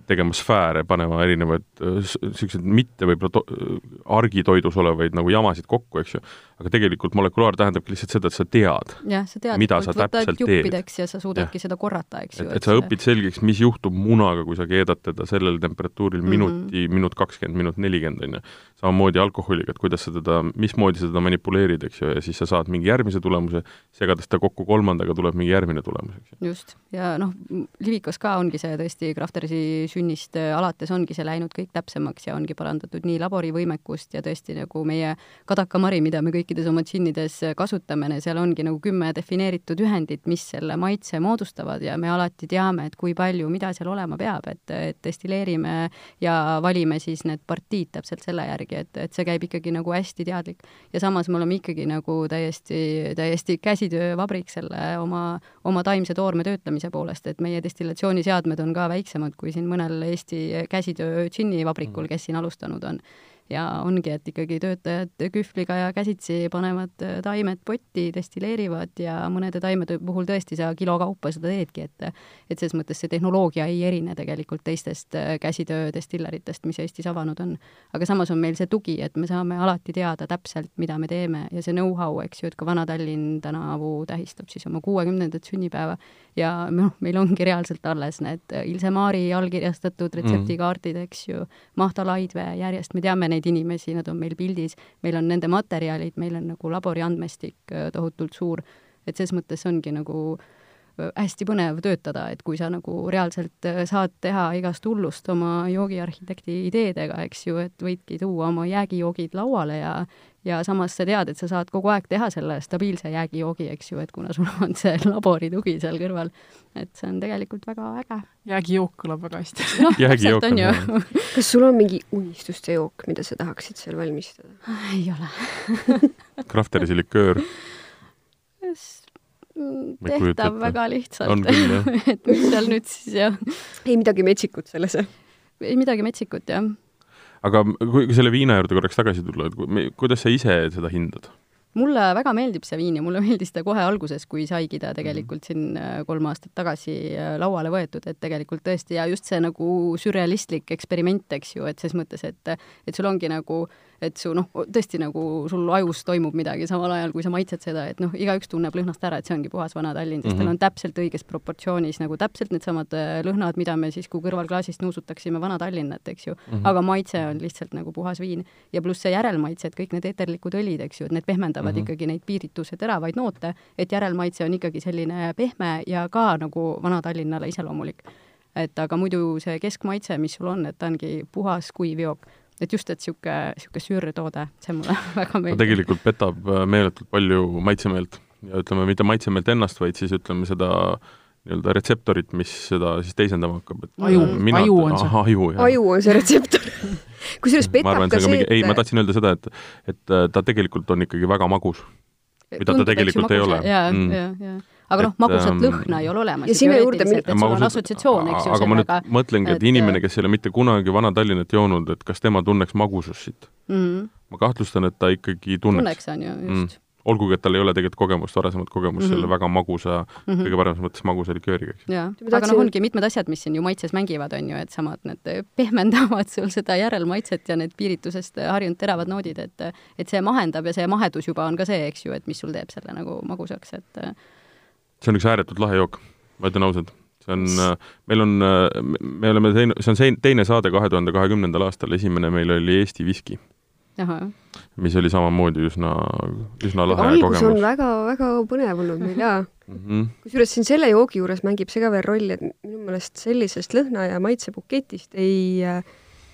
tegema sfääre, panema erinevaid niisuguseid mitte võib-olla to-, argitoidus olevaid nagu jamasid kokku, eks ju, aga tegelikult molekulaar tähendabki lihtsalt seda, et sa tead, jah, sa tead, mida sa täpselt teed. ja sa suudadki ja. seda korrata, eks ju. et, et sa õpid selgeks, mis juhtub munaga, kui sa keedad teda sellel temperatuuril mm -hmm. minuti, minut kakskümmend, minut nelikümmend, on ju. samamoodi alkoholiga, et kuidas sa teda, mismoodi sa teda manipuleerid, eks ju, ja siis sa saad mingi järgmise tulemuse, segades ta kokku kolmandaga, tuleb mingi järgmine tulemus, eks ju. just, ja noh, Livikas ka ongi see tõesti Craftersi sünnist äh, alates ongi see läinud kõik täpsemaks ja ongi parandatud nii labori võimekust ja tõesti nagu meie kadakamari, mida me kõikides oma džinnides äh, kasutame, seal ongi nagu kümme defineeritud ühendit, mis selle maitse moodustavad ja me alati teame, et kui palju, mida seal olema peab, et, et destilleerime ja valime siis need partiid täpselt selle järgi, et, et see käib ikkagi nagu hästi teadlik. ja samas me oleme ikkagi nagu täiesti, täiesti käsitöövabrik selle oma, oma taimse toorme töötlemise poolest, et meie destillatsiooniseadmed on ka väiksemad kui siin mõnel Eesti käsitöö džinnivabrikul, mhm. kes siin alustanud on ja ongi, et ikkagi töötajad kühvliga ja käsitsi panevad äh, taimed potti, destilleerivad ja mõnede taimede puhul tõesti sa kilo kaupa seda teedki, et et selles mõttes see tehnoloogia ei erine tegelikult teistest äh, käsitöö destilleritest, mis Eestis avanud on. aga samas on meil see tugi, et me saame alati teada täpselt, mida me teeme ja see know-how, eks ju, et ka Vana-Tallinn tänavu tähistab siis oma kuuekümnendat sünnipäeva ja noh, meil ongi reaalselt alles need Ilse Maari allkirjastatud retseptikaardid, eks ju, Mahta Laidvee järjest, me teame neid neid inimesi, nad on meil pildis, meil on nende materjalid, meil on nagu labori andmestik äh, tohutult suur, et selles mõttes ongi nagu äh, hästi põnev töötada, et kui sa nagu reaalselt äh, saad teha igast hullust oma joogiarhitekti ideedega, eks ju, et võidki tuua oma jäägijoogid lauale ja ja samas sa tead, et sa saad kogu aeg teha selle stabiilse jäägijoogi, eks ju, et kuna sul on see [laughs] labori tugi seal kõrval, et see on tegelikult väga äge. jäägijook kõlab väga hästi [laughs] no,. jäägijook on ju. [laughs] kas sul on mingi unistuste jook, mida sa tahaksid seal valmistada? ei ole Crafterisi liköör tehtav väga lihtsalt. et mis seal nüüd siis jah. ei midagi metsikut selles? ei midagi metsikut, jah aga kui selle viina juurde korraks tagasi tulla, et kuidas sa ise seda hindad? mulle väga meeldib see viin ja mulle [laughs] meeldis ta kohe alguses, kui saigi ta tegelikult mhm. siin äh, kolm aastat tagasi äh, lauale võetud, et tegelikult tõesti ja just see nagu sürrealistlik eksperiment, eks ju, et ses mõttes, et et sul ongi nagu äh, et su noh, tõesti nagu sul ajus toimub midagi samal ajal, kui sa maitsed seda, et noh, igaüks tunneb lõhnast ära, et see ongi puhas Vana-Tallinn, sest mm -hmm. tal on täpselt õiges proportsioonis nagu täpselt needsamad äh, lõhnad, mida me siis, kui kõrvalklaasist nuusutaksime Vana-Tallinnat, eks ju mm, -hmm. aga maitse on lihtsalt nagu puhas viin. ja pluss see järelmaitse, et kõik need eeterlikud õlid, eks ju, et need pehmendavad mm -hmm. ikkagi neid piirituse teravaid noote, et järelmaitse on ikkagi selline pehme ja ka nagu Vana-Tallinnale iseloomulik et aga muidu see keskmaitse, mis sul on, et ta ongi puhas kuiv jook et just, et niisugune, niisugune süürtoode, see mulle [laughs] väga meeldib. tegelikult petab äh, meeletult palju maitsemeelt ja ütleme, mitte maitsemeelt ennast, vaid siis ütleme seda nii-öelda retseptorit, mis seda siis teisendama hakkab, et aju, aju on see. aju, aju on see retseptor [laughs] kusjuures petab ka see, et ei, ma tahtsin öelda seda, et, et äh, ta tegelikult on ikkagi väga magus. mida ta tegelikult ei ole. jaa, jaa, jaa aga noh, magusat ähm, lõhna ei ole olemas. ja sinna juurde et sul on assotsiatsioon, eks ju. aga ma nüüd mõtlengi, et inimene, kes ei ole mitte kunagi Vana-Tallinnat joonud, et kas tema tunneks magusust siit mm? -hmm. ma kahtlustan, et ta ikkagi tunneks. tunneks, on ju, just mm olgugi, et tal ei ole tegelikult kogemust, varasemat kogemust mm -hmm. selle väga magusa mm, -hmm. kõige paremas mõttes magusa likööriga, eks. aga noh, ongi mitmed asjad, mis siin ju maitses mängivad, on ju, et samad need pehmendavad [laughs] sul seda järelmaitset ja need piiritusest harjunud teravad noodid, et et see mahendab ja see mahedus juba on ka see, eks ju, et mis sul teeb selle nagu magusaks, et see on üks ääretult lahe jook, ma ütlen ausalt. see on, meil on, me oleme teinud, see on see teine saade kahe tuhande kahekümnendal aastal, esimene meil oli Eesti viski. mis oli samamoodi üsna, üsna lahe algus kogemus. on väga-väga põnev olnud meil jaa mm -hmm.. kusjuures siin selle joogi juures mängib see ka veel rolli, et minu meelest sellisest lõhna- ja maitsebuketist ei äh,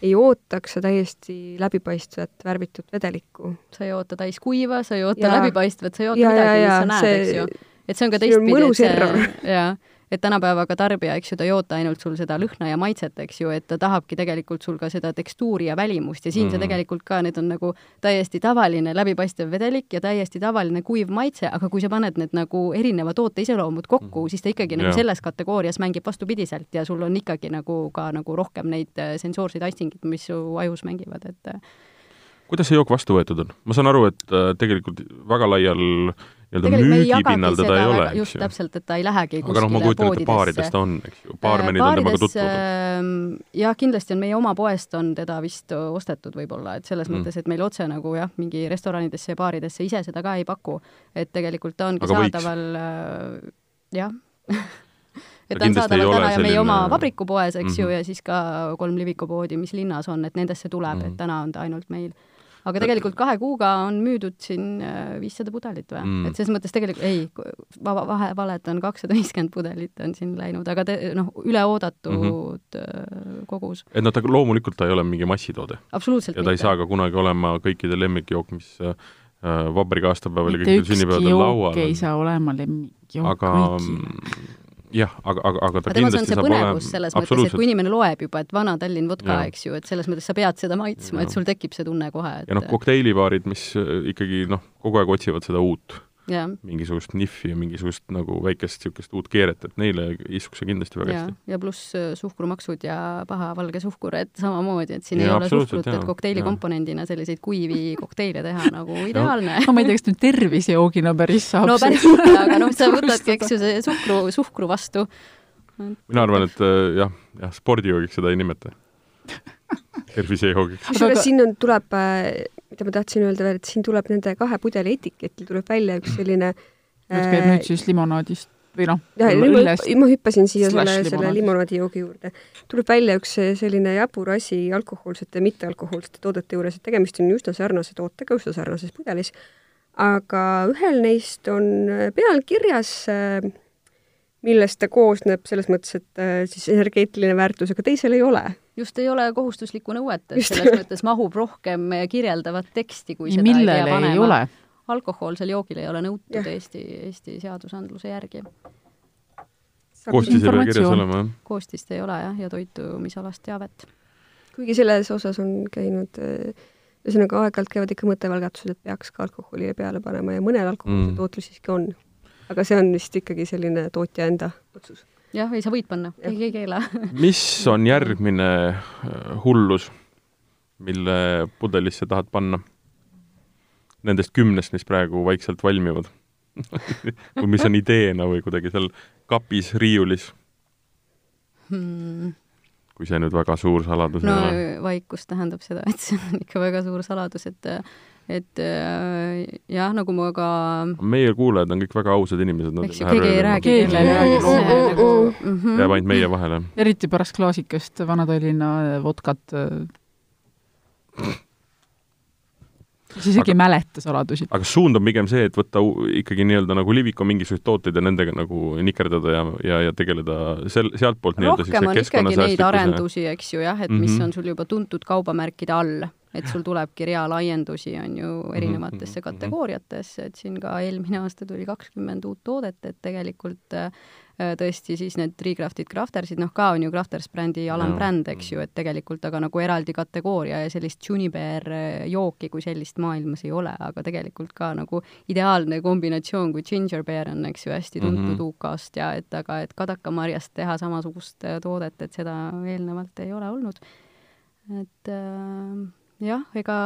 ei ootaks sa täiesti läbipaistvat värvitud vedelikku. sa ei oota täiskuiva, sa ei oota ja. läbipaistvat, sa ei oota ja, midagi, mis sa näed, eks ju et see on ka teistpidi, et see, [laughs] jaa, et tänapäevaga tarbija, eks ju, ta ei oota ainult sul seda lõhna ja maitset, eks ju, et ta tahabki tegelikult sul ka seda tekstuuri ja välimust ja siin mm. see tegelikult ka, need on nagu täiesti tavaline läbipaistev vedelik ja täiesti tavaline kuiv maitse, aga kui sa paned need nagu erineva toote iseloomud kokku mm., siis ta ikkagi nagu yeah. selles kategoorias mängib vastupidiselt ja sul on ikkagi nagu ka nagu rohkem neid äh, sensoorseid aistingeid, mis su ajus mängivad, et kuidas see jook vastu võetud on? ma saan aru, et äh, tegelikult väga laial nii-öelda müügipinnal teda ei ole, eks ju. täpselt, et ta ei lähegi aga noh, ma kuskile kujutan ette, baarides ta on, eks ju, baarmenid on temaga tutvunud. ähm, jah, kindlasti on meie oma poest on teda vist ostetud võib-olla, et selles Mm. mõttes, et meil otse nagu jah, mingi restoranidesse ja baaridesse ise seda ka ei paku. et tegelikult ta ongi Aga võiks. saadaval äh, jah [laughs] et ta on saadaval täna ja meie selline- oma vabrikupoes, eks mm -hmm. ju, Mhm. ja siis ka kolm livikupoodi, mis linnas on, et nendesse tuleb mm, Mhm. -hmm. et täna on ta ainult meil aga tegelikult kahe kuuga on müüdud siin äh, viissada pudelit või Mm. mm. et selles mõttes tegelikult ei, va- vahe, valetan, kakssada viiskümmend pudelit on siin läinud, aga te, noh, üleoodatud mm -hmm. kogus. et noh, ta loomulikult ta ei ole mingi massitoode absoluutselt ja ta ei mitte. saa ka kunagi olema kõikide lemmikjook, mis äh, vabariigi aastapäeval ja mitte kõikidel sünnipäevadel laual jook ei on. saa olema lemmikjook aga kõigile. Jah, aga, aga, aga ta aga kindlasti saab olema, selles mõttes, et kui inimene loeb juba, et vana Tallinn vodka, eks ju, et selles mõttes sa pead seda maitsma, et sul tekib see tunne kohe, et ja noh, kokteilibaarid, mis äh, ikkagi noh, kogu aeg otsivad seda uut, jah, mingisugust nihvi ja mingisugust nagu väikest niisugust uut keeret, et neile istuks see kindlasti väga ja hästi., ja pluss äh, suhkrumaksud ja paha valge suhkur, et samamoodi, et siin Jaa, ei ole suhkrut, et kokteili jaa. komponendina selliseid kuivi [laughs] kokteile teha nagu ideaalne no ma ei tea, kas nüüd tervisejoogina päris saab no päris mitte, aga noh, sa võtadki, eks ju, see suhkru, suhkru vastu. mina arvan, et äh, jah, jah, spordijoogiks seda ei nimeta. [laughs] tervisejoogiks. kusjuures siin on, tuleb, äh, mida ma tahtsin öelda veel, et siin tuleb nende kahe pudeli etiketil tuleb välja üks selline jutt käib nüüd siis limonaadist või noh, õllest. ma hüppasin siia selle, selle limonaadijoogi juurde. tuleb välja üks selline jabur asi alkohoolsete ja mittealkohoolsete toodete juures, et tegemist on üsna sarnase tootega, üsna sarnases pudelis, aga ühel neist on peal kirjas, millest ta koosneb, selles mõttes, et äh, siis energeetiline väärtus, aga teisel ei ole. just ei ole kohustuslikku nõuet, et Just. selles mõttes mahub rohkem kirjeldavat teksti, kui seda ei millele pea ei panema. ole. alkohoolsel joogil ei ole nõutud Jah. Eesti, Eesti seadusandluse järgi. koostis ei pea kirjas olema, jah. koostist ei ole jah, ja toitumisalast teavet. kuigi selles osas on käinud äh, ühesõnaga aeg-ajalt käivad ikka mõttevalgatused, et peaks ka alkoholile peale panema ja mõnel alkohoolse Mm. mm. tootlus siiski on. Aga see on vist ikkagi selline tootja enda otsus. jah, ei sa võid panna, keegi ei keela. [laughs] mis on järgmine äh, hullus, mille pudelisse tahad panna? Nendest kümnest, mis praegu vaikselt valmivad [laughs] või mis on ideena või kuidagi seal kapis, riiulis, Hmm. kui see nüüd väga suur saladus no ei ole? vaikus tähendab seda, et see on ikka väga suur saladus, et et äh, jah, nagu ma ka meie kuulajad on kõik väga ausad inimesed, eks ju, keegi ei räägi Keegi ei räägi see nagu loomulikult. mhm. jääb ainult meie vahele. eriti pärast klaasikest Vana-Tallinna vodkat äh, siis isegi Aga- ei mäleta saladusi. aga suund on pigem see, et võtta ikkagi nii-öelda nagu Liviko mingisuguseid tooteid ja nendega nagu nikerdada ja, ja, ja tegeleda sel-, sealtpoolt nii-öelda rohkem on ikkagi neid arendusi, eks ju, jah, et mm -hmm. mis on sul juba tuntud kaubamärkide all, et sul tulebki rea laiendusi, on ju, erinevatesse mhm, mhm. kategooriatesse, et siin ka eelmine aasta tuli kakskümmend uut toodet, et tegelikult äh, tõesti siis need Recraftid, Craftersid, noh, ka on ju Crafters brändi alambränd, eks ju, et tegelikult aga nagu eraldi kategooria ja sellist Juniper äh, jooki kui sellist maailmas ei ole, aga tegelikult ka nagu ideaalne kombinatsioon, kui Ginger Beer on, eks ju, hästi tuntud mm Mhm. -hmm. UK-st ja et aga, et kadakamarjast teha samasugust äh, toodet, et seda eelnevalt ei ole olnud. et äh, jah, ega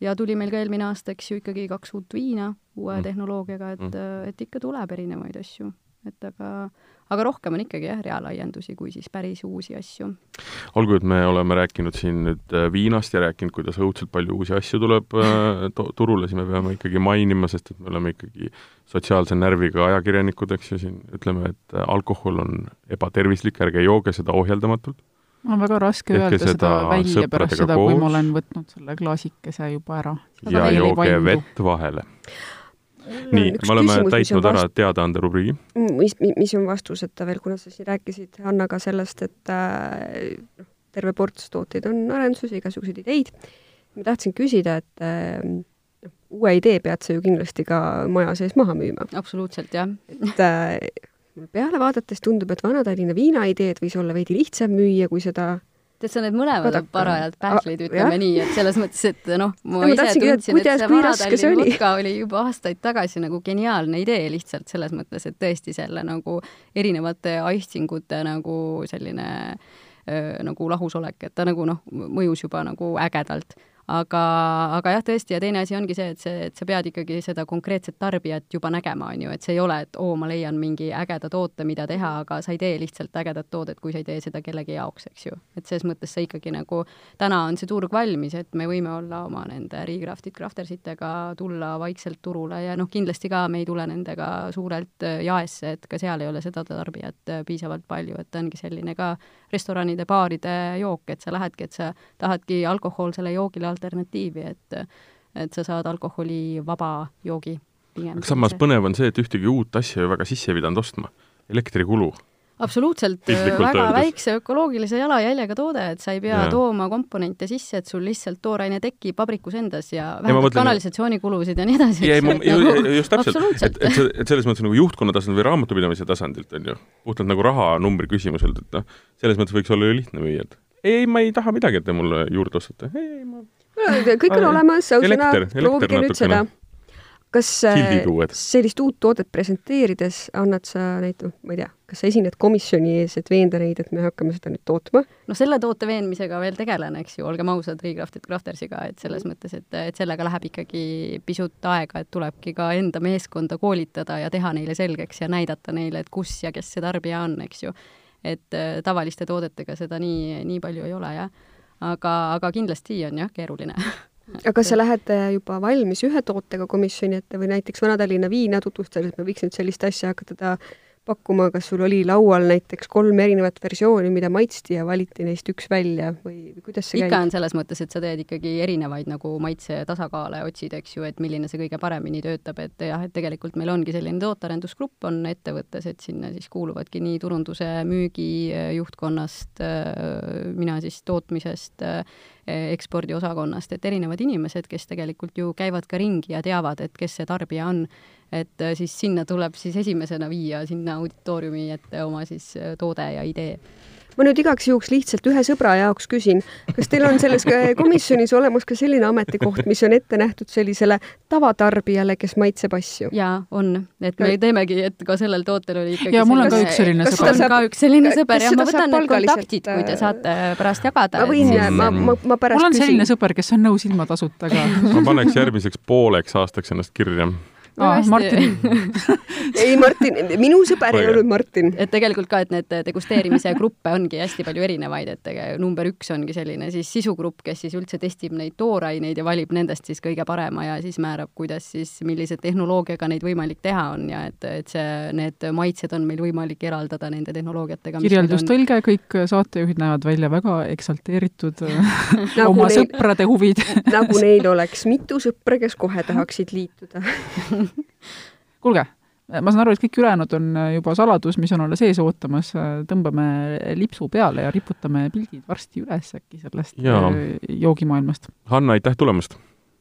ja tuli meil ka eelmine aasta, eks ju, ikkagi kaks uut viina uue Mm. tehnoloogiaga, et Mm. et ikka tuleb erinevaid asju, et aga, aga rohkem on ikkagi jah, reaalaiendusi kui siis päris uusi asju. olgu, et me oleme rääkinud siin nüüd äh, viinast ja rääkinud, kuidas õudselt palju uusi asju tuleb äh, to- turule, siis me peame ikkagi mainima, sest et me oleme ikkagi sotsiaalse närviga ajakirjanikud, eks ju, siin ütleme, et äh, alkohol on ebatervislik, ärge jooge seda ohjeldamatult. Mul on väga raske Tehke öelda seda, seda välja pärast seda, kui ma olen võtnud selle klaasikese juba ära. ja jooge vett vahele. nii, me oleme täitnud ära teadaande rubriigi. mis, mis on vastuseta veel, kuna sa siin rääkisid Hannaga sellest, et äh, noh, terve ports tooteid on arenduses ja igasuguseid ideid. ma tahtsin küsida, et äh, noh, uue idee pead sa ju kindlasti ka maja sees maha müüma. absoluutselt, jah. et äh, peale vaadates tundub, et Vana-Tallinna viina ideed võis olla veidi lihtsam müüa kui seda tead sa, need mõlemad on parajad pähklid, ütleme jah. nii, et selles mõttes, et noh, ma ise tundsin, et see kui vana raske see Tallinna oli? vodka oli juba aastaid tagasi nagu geniaalne idee lihtsalt selles mõttes, et tõesti selle nagu erinevate aistingute nagu selline öö, nagu lahusolek, et ta nagu noh, mõjus juba nagu ägedalt. Aga, aga jah, tõesti, ja teine asi ongi see, et see, et sa pead ikkagi seda konkreetset tarbijat juba nägema, on ju, et see ei ole, et oo, ma leian mingi ägeda toote, mida teha, aga sa ei tee lihtsalt ägedat toodet, kui sa ei tee seda kellegi jaoks, eks ju. et selles mõttes sa ikkagi nagu, täna on see turg valmis, et me võime olla oma nende Recrafted Craftersitega, tulla vaikselt turule ja noh, kindlasti ka me ei tule nendega suurelt äh, jaesse, et ka seal ei ole seda tarbijat äh, piisavalt palju, et ta ongi selline ka restoranide, baaride jook, et sa lähedki, et sa tahadki alkohoolsele joogile alternatiivi, et et sa saad alkoholivaba joogi pigem. aga samas põnev on see, et ühtegi uut asja ju väga sisse ei pidanud ostma. elektrikulu absoluutselt väga öeldes. väikse ökoloogilise jalajäljega toode, et sa ei pea ja. tooma komponente sisse, et sul lihtsalt tooraine tekib vabrikus endas ja vähendab mõtlen... kanalisatsioonikulusid ja nii edasi. ei, ma nagu, just täpselt, et, et, et selles mõttes nagu juhtkonna tasandil või raamatupidamise tasandilt on ju, puhtalt nagu rahanumbri küsimuselt, et noh, selles mõttes võiks olla ju lihtne müüa, et ei, ma ei taha midagi, et te mulle juurde ostate. ei, ma kõik on olemas, ausõna, proovige nüüd seda kas äh, sellist uut toodet presenteerides annad sa neid, noh, ma ei tea, kas sa esined komisjoni ees, et veenda neid, et me hakkame seda nüüd tootma? no selle toote veenmisega veel tegelen, eks ju, olgem ausad, Recrafted Craftersiga, et selles mm. mõttes, et, et sellega läheb ikkagi pisut aega, et tulebki ka enda meeskonda koolitada ja teha neile selgeks ja näidata neile, et kus ja kes see tarbija on, eks ju. et äh, tavaliste toodetega seda nii, nii palju ei ole, jah. aga, aga kindlasti on jah, keeruline [laughs] aga kas sa lähed äh, juba valmis ühe tootega komisjoni ette või näiteks Vana-Tallinna viina tutvustades, me võiks nüüd sellist asja hakata ta pakkuma, kas sul oli laual näiteks kolm erinevat versiooni, mida maitsti ja valiti neist üks välja või, kuidas see ikka käib? on selles mõttes, et sa teed ikkagi erinevaid nagu maitse tasakaale, otsid, eks ju, et milline see kõige paremini töötab, et jah, et tegelikult meil ongi selline tootearendusgrupp on ettevõttes, et sinna siis kuuluvadki nii turunduse, müügi juhtkonnast, mina siis tootmisest, ekspordiosakonnast, et erinevad inimesed, kes tegelikult ju käivad ka ringi ja teavad, et kes see tarbija on et äh, siis sinna tuleb siis esimesena viia sinna auditooriumi ette oma siis äh, toode ja idee ma nüüd igaks juhuks lihtsalt ühe sõbra jaoks küsin, kas teil on selles komisjonis olemas ka selline ametikoht, mis on ette nähtud sellisele tavatarbijale, kes maitseb asju? jaa, on, et me teemegi, et ka sellel tootel oli ikkagi ja mul on ka üks selline sõber. mul on ka üks selline sõber ja ma võtan need kontaktid, kui te saate pärast jagada. ma võin, ma, ma, ma pärast küsin. mul on küsin. selline sõber, kes on nõus ilma tasuta ka [laughs] ma paneks järgmiseks pooleks aastaks ennast kirja aa, Martin. [laughs] Ei, Martin, minu sõber ei olnud Martin. et tegelikult ka, et need degusteerimise gruppe ongi hästi palju erinevaid, et number üks ongi selline siis sisugrupp, kes siis üldse testib neid tooraineid ja valib nendest siis kõige parema ja siis määrab, kuidas siis, millise tehnoloogiaga neid võimalik teha on ja et, et see, need maitsed on meil võimalik eraldada nende tehnoloogiatega. kirjeldustõlge, kõik saatejuhid näevad välja väga eksalteeritud [laughs] nagu oma neil, sõprade huvid. nagu neil oleks mitu sõpra, kes kohe tahaksid liituda [laughs] kuulge, ma saan aru, et kõik ülejäänud on juba saladus, mis on alles ees ootamas, tõmbame lipsu peale ja riputame pildid varsti üles äkki sellest ja. Äh, joogimaailmast. Hanna, aitäh tulemast!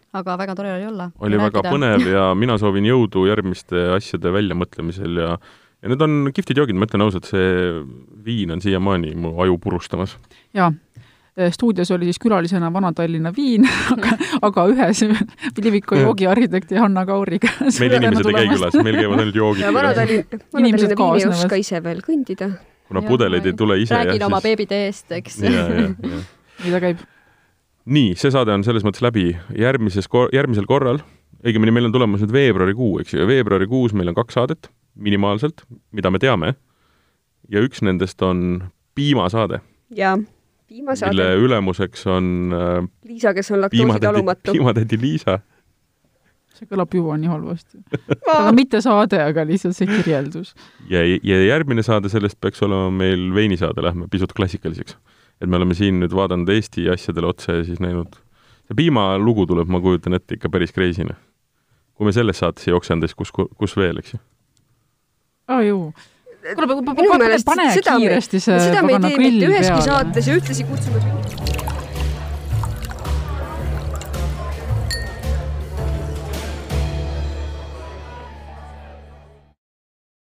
aga väga tore oli olla. oli väga rääkida. põnev ja [laughs] mina soovin jõudu järgmiste asjade väljamõtlemisel ja ja need on kihvtid joogid, ma ütlen ausalt, see viin on siiamaani mu aju purustamas. jaa, Äh, stuudios oli siis külalisena Vana-Tallinna viin, [laughs] aga, aga ühes [laughs] Pilviku joogiarhitekti Hanna Kauriga. meil [laughs] inimesed ei käi külas, meil käivad ainult joogid külas. Vana-Tallinna, Vana-Tallinna viin ei oska ise veel kõndida. kuna pudeleid ei tule ise. räägin oma siis... beebide eest, eks. nii ta käib. nii, see saade on selles mõttes läbi. järgmises, järgmisel korral, õigemini meil on tulemas nüüd veebruarikuu, eks ju, ja veebruarikuus meil on kaks saadet minimaalselt, mida me teame. ja üks nendest on piimasaade. jaa piimasaade. mille ülemuseks on äh, Liisa, kes on laktoositalumatu. piimatädi Liisa. see kõlab juba nii halvasti aga mitte saade, aga lihtsalt see kirjeldus. ja, ja järgmine saade sellest peaks olema meil veinisaade, lähme pisut klassikaliseks. et me oleme siin nüüd vaadanud Eesti asjadele otsa ja siis näinud, see piimalugu tuleb, ma kujutan ette, ikka päris crazy'ne. kui me selles saates ei jooksenud, siis kus, kus veel, eks ju? aa juu kuule, pane kiiresti see seda me ei tee mitte üheski saates ja ühtlasi kutsume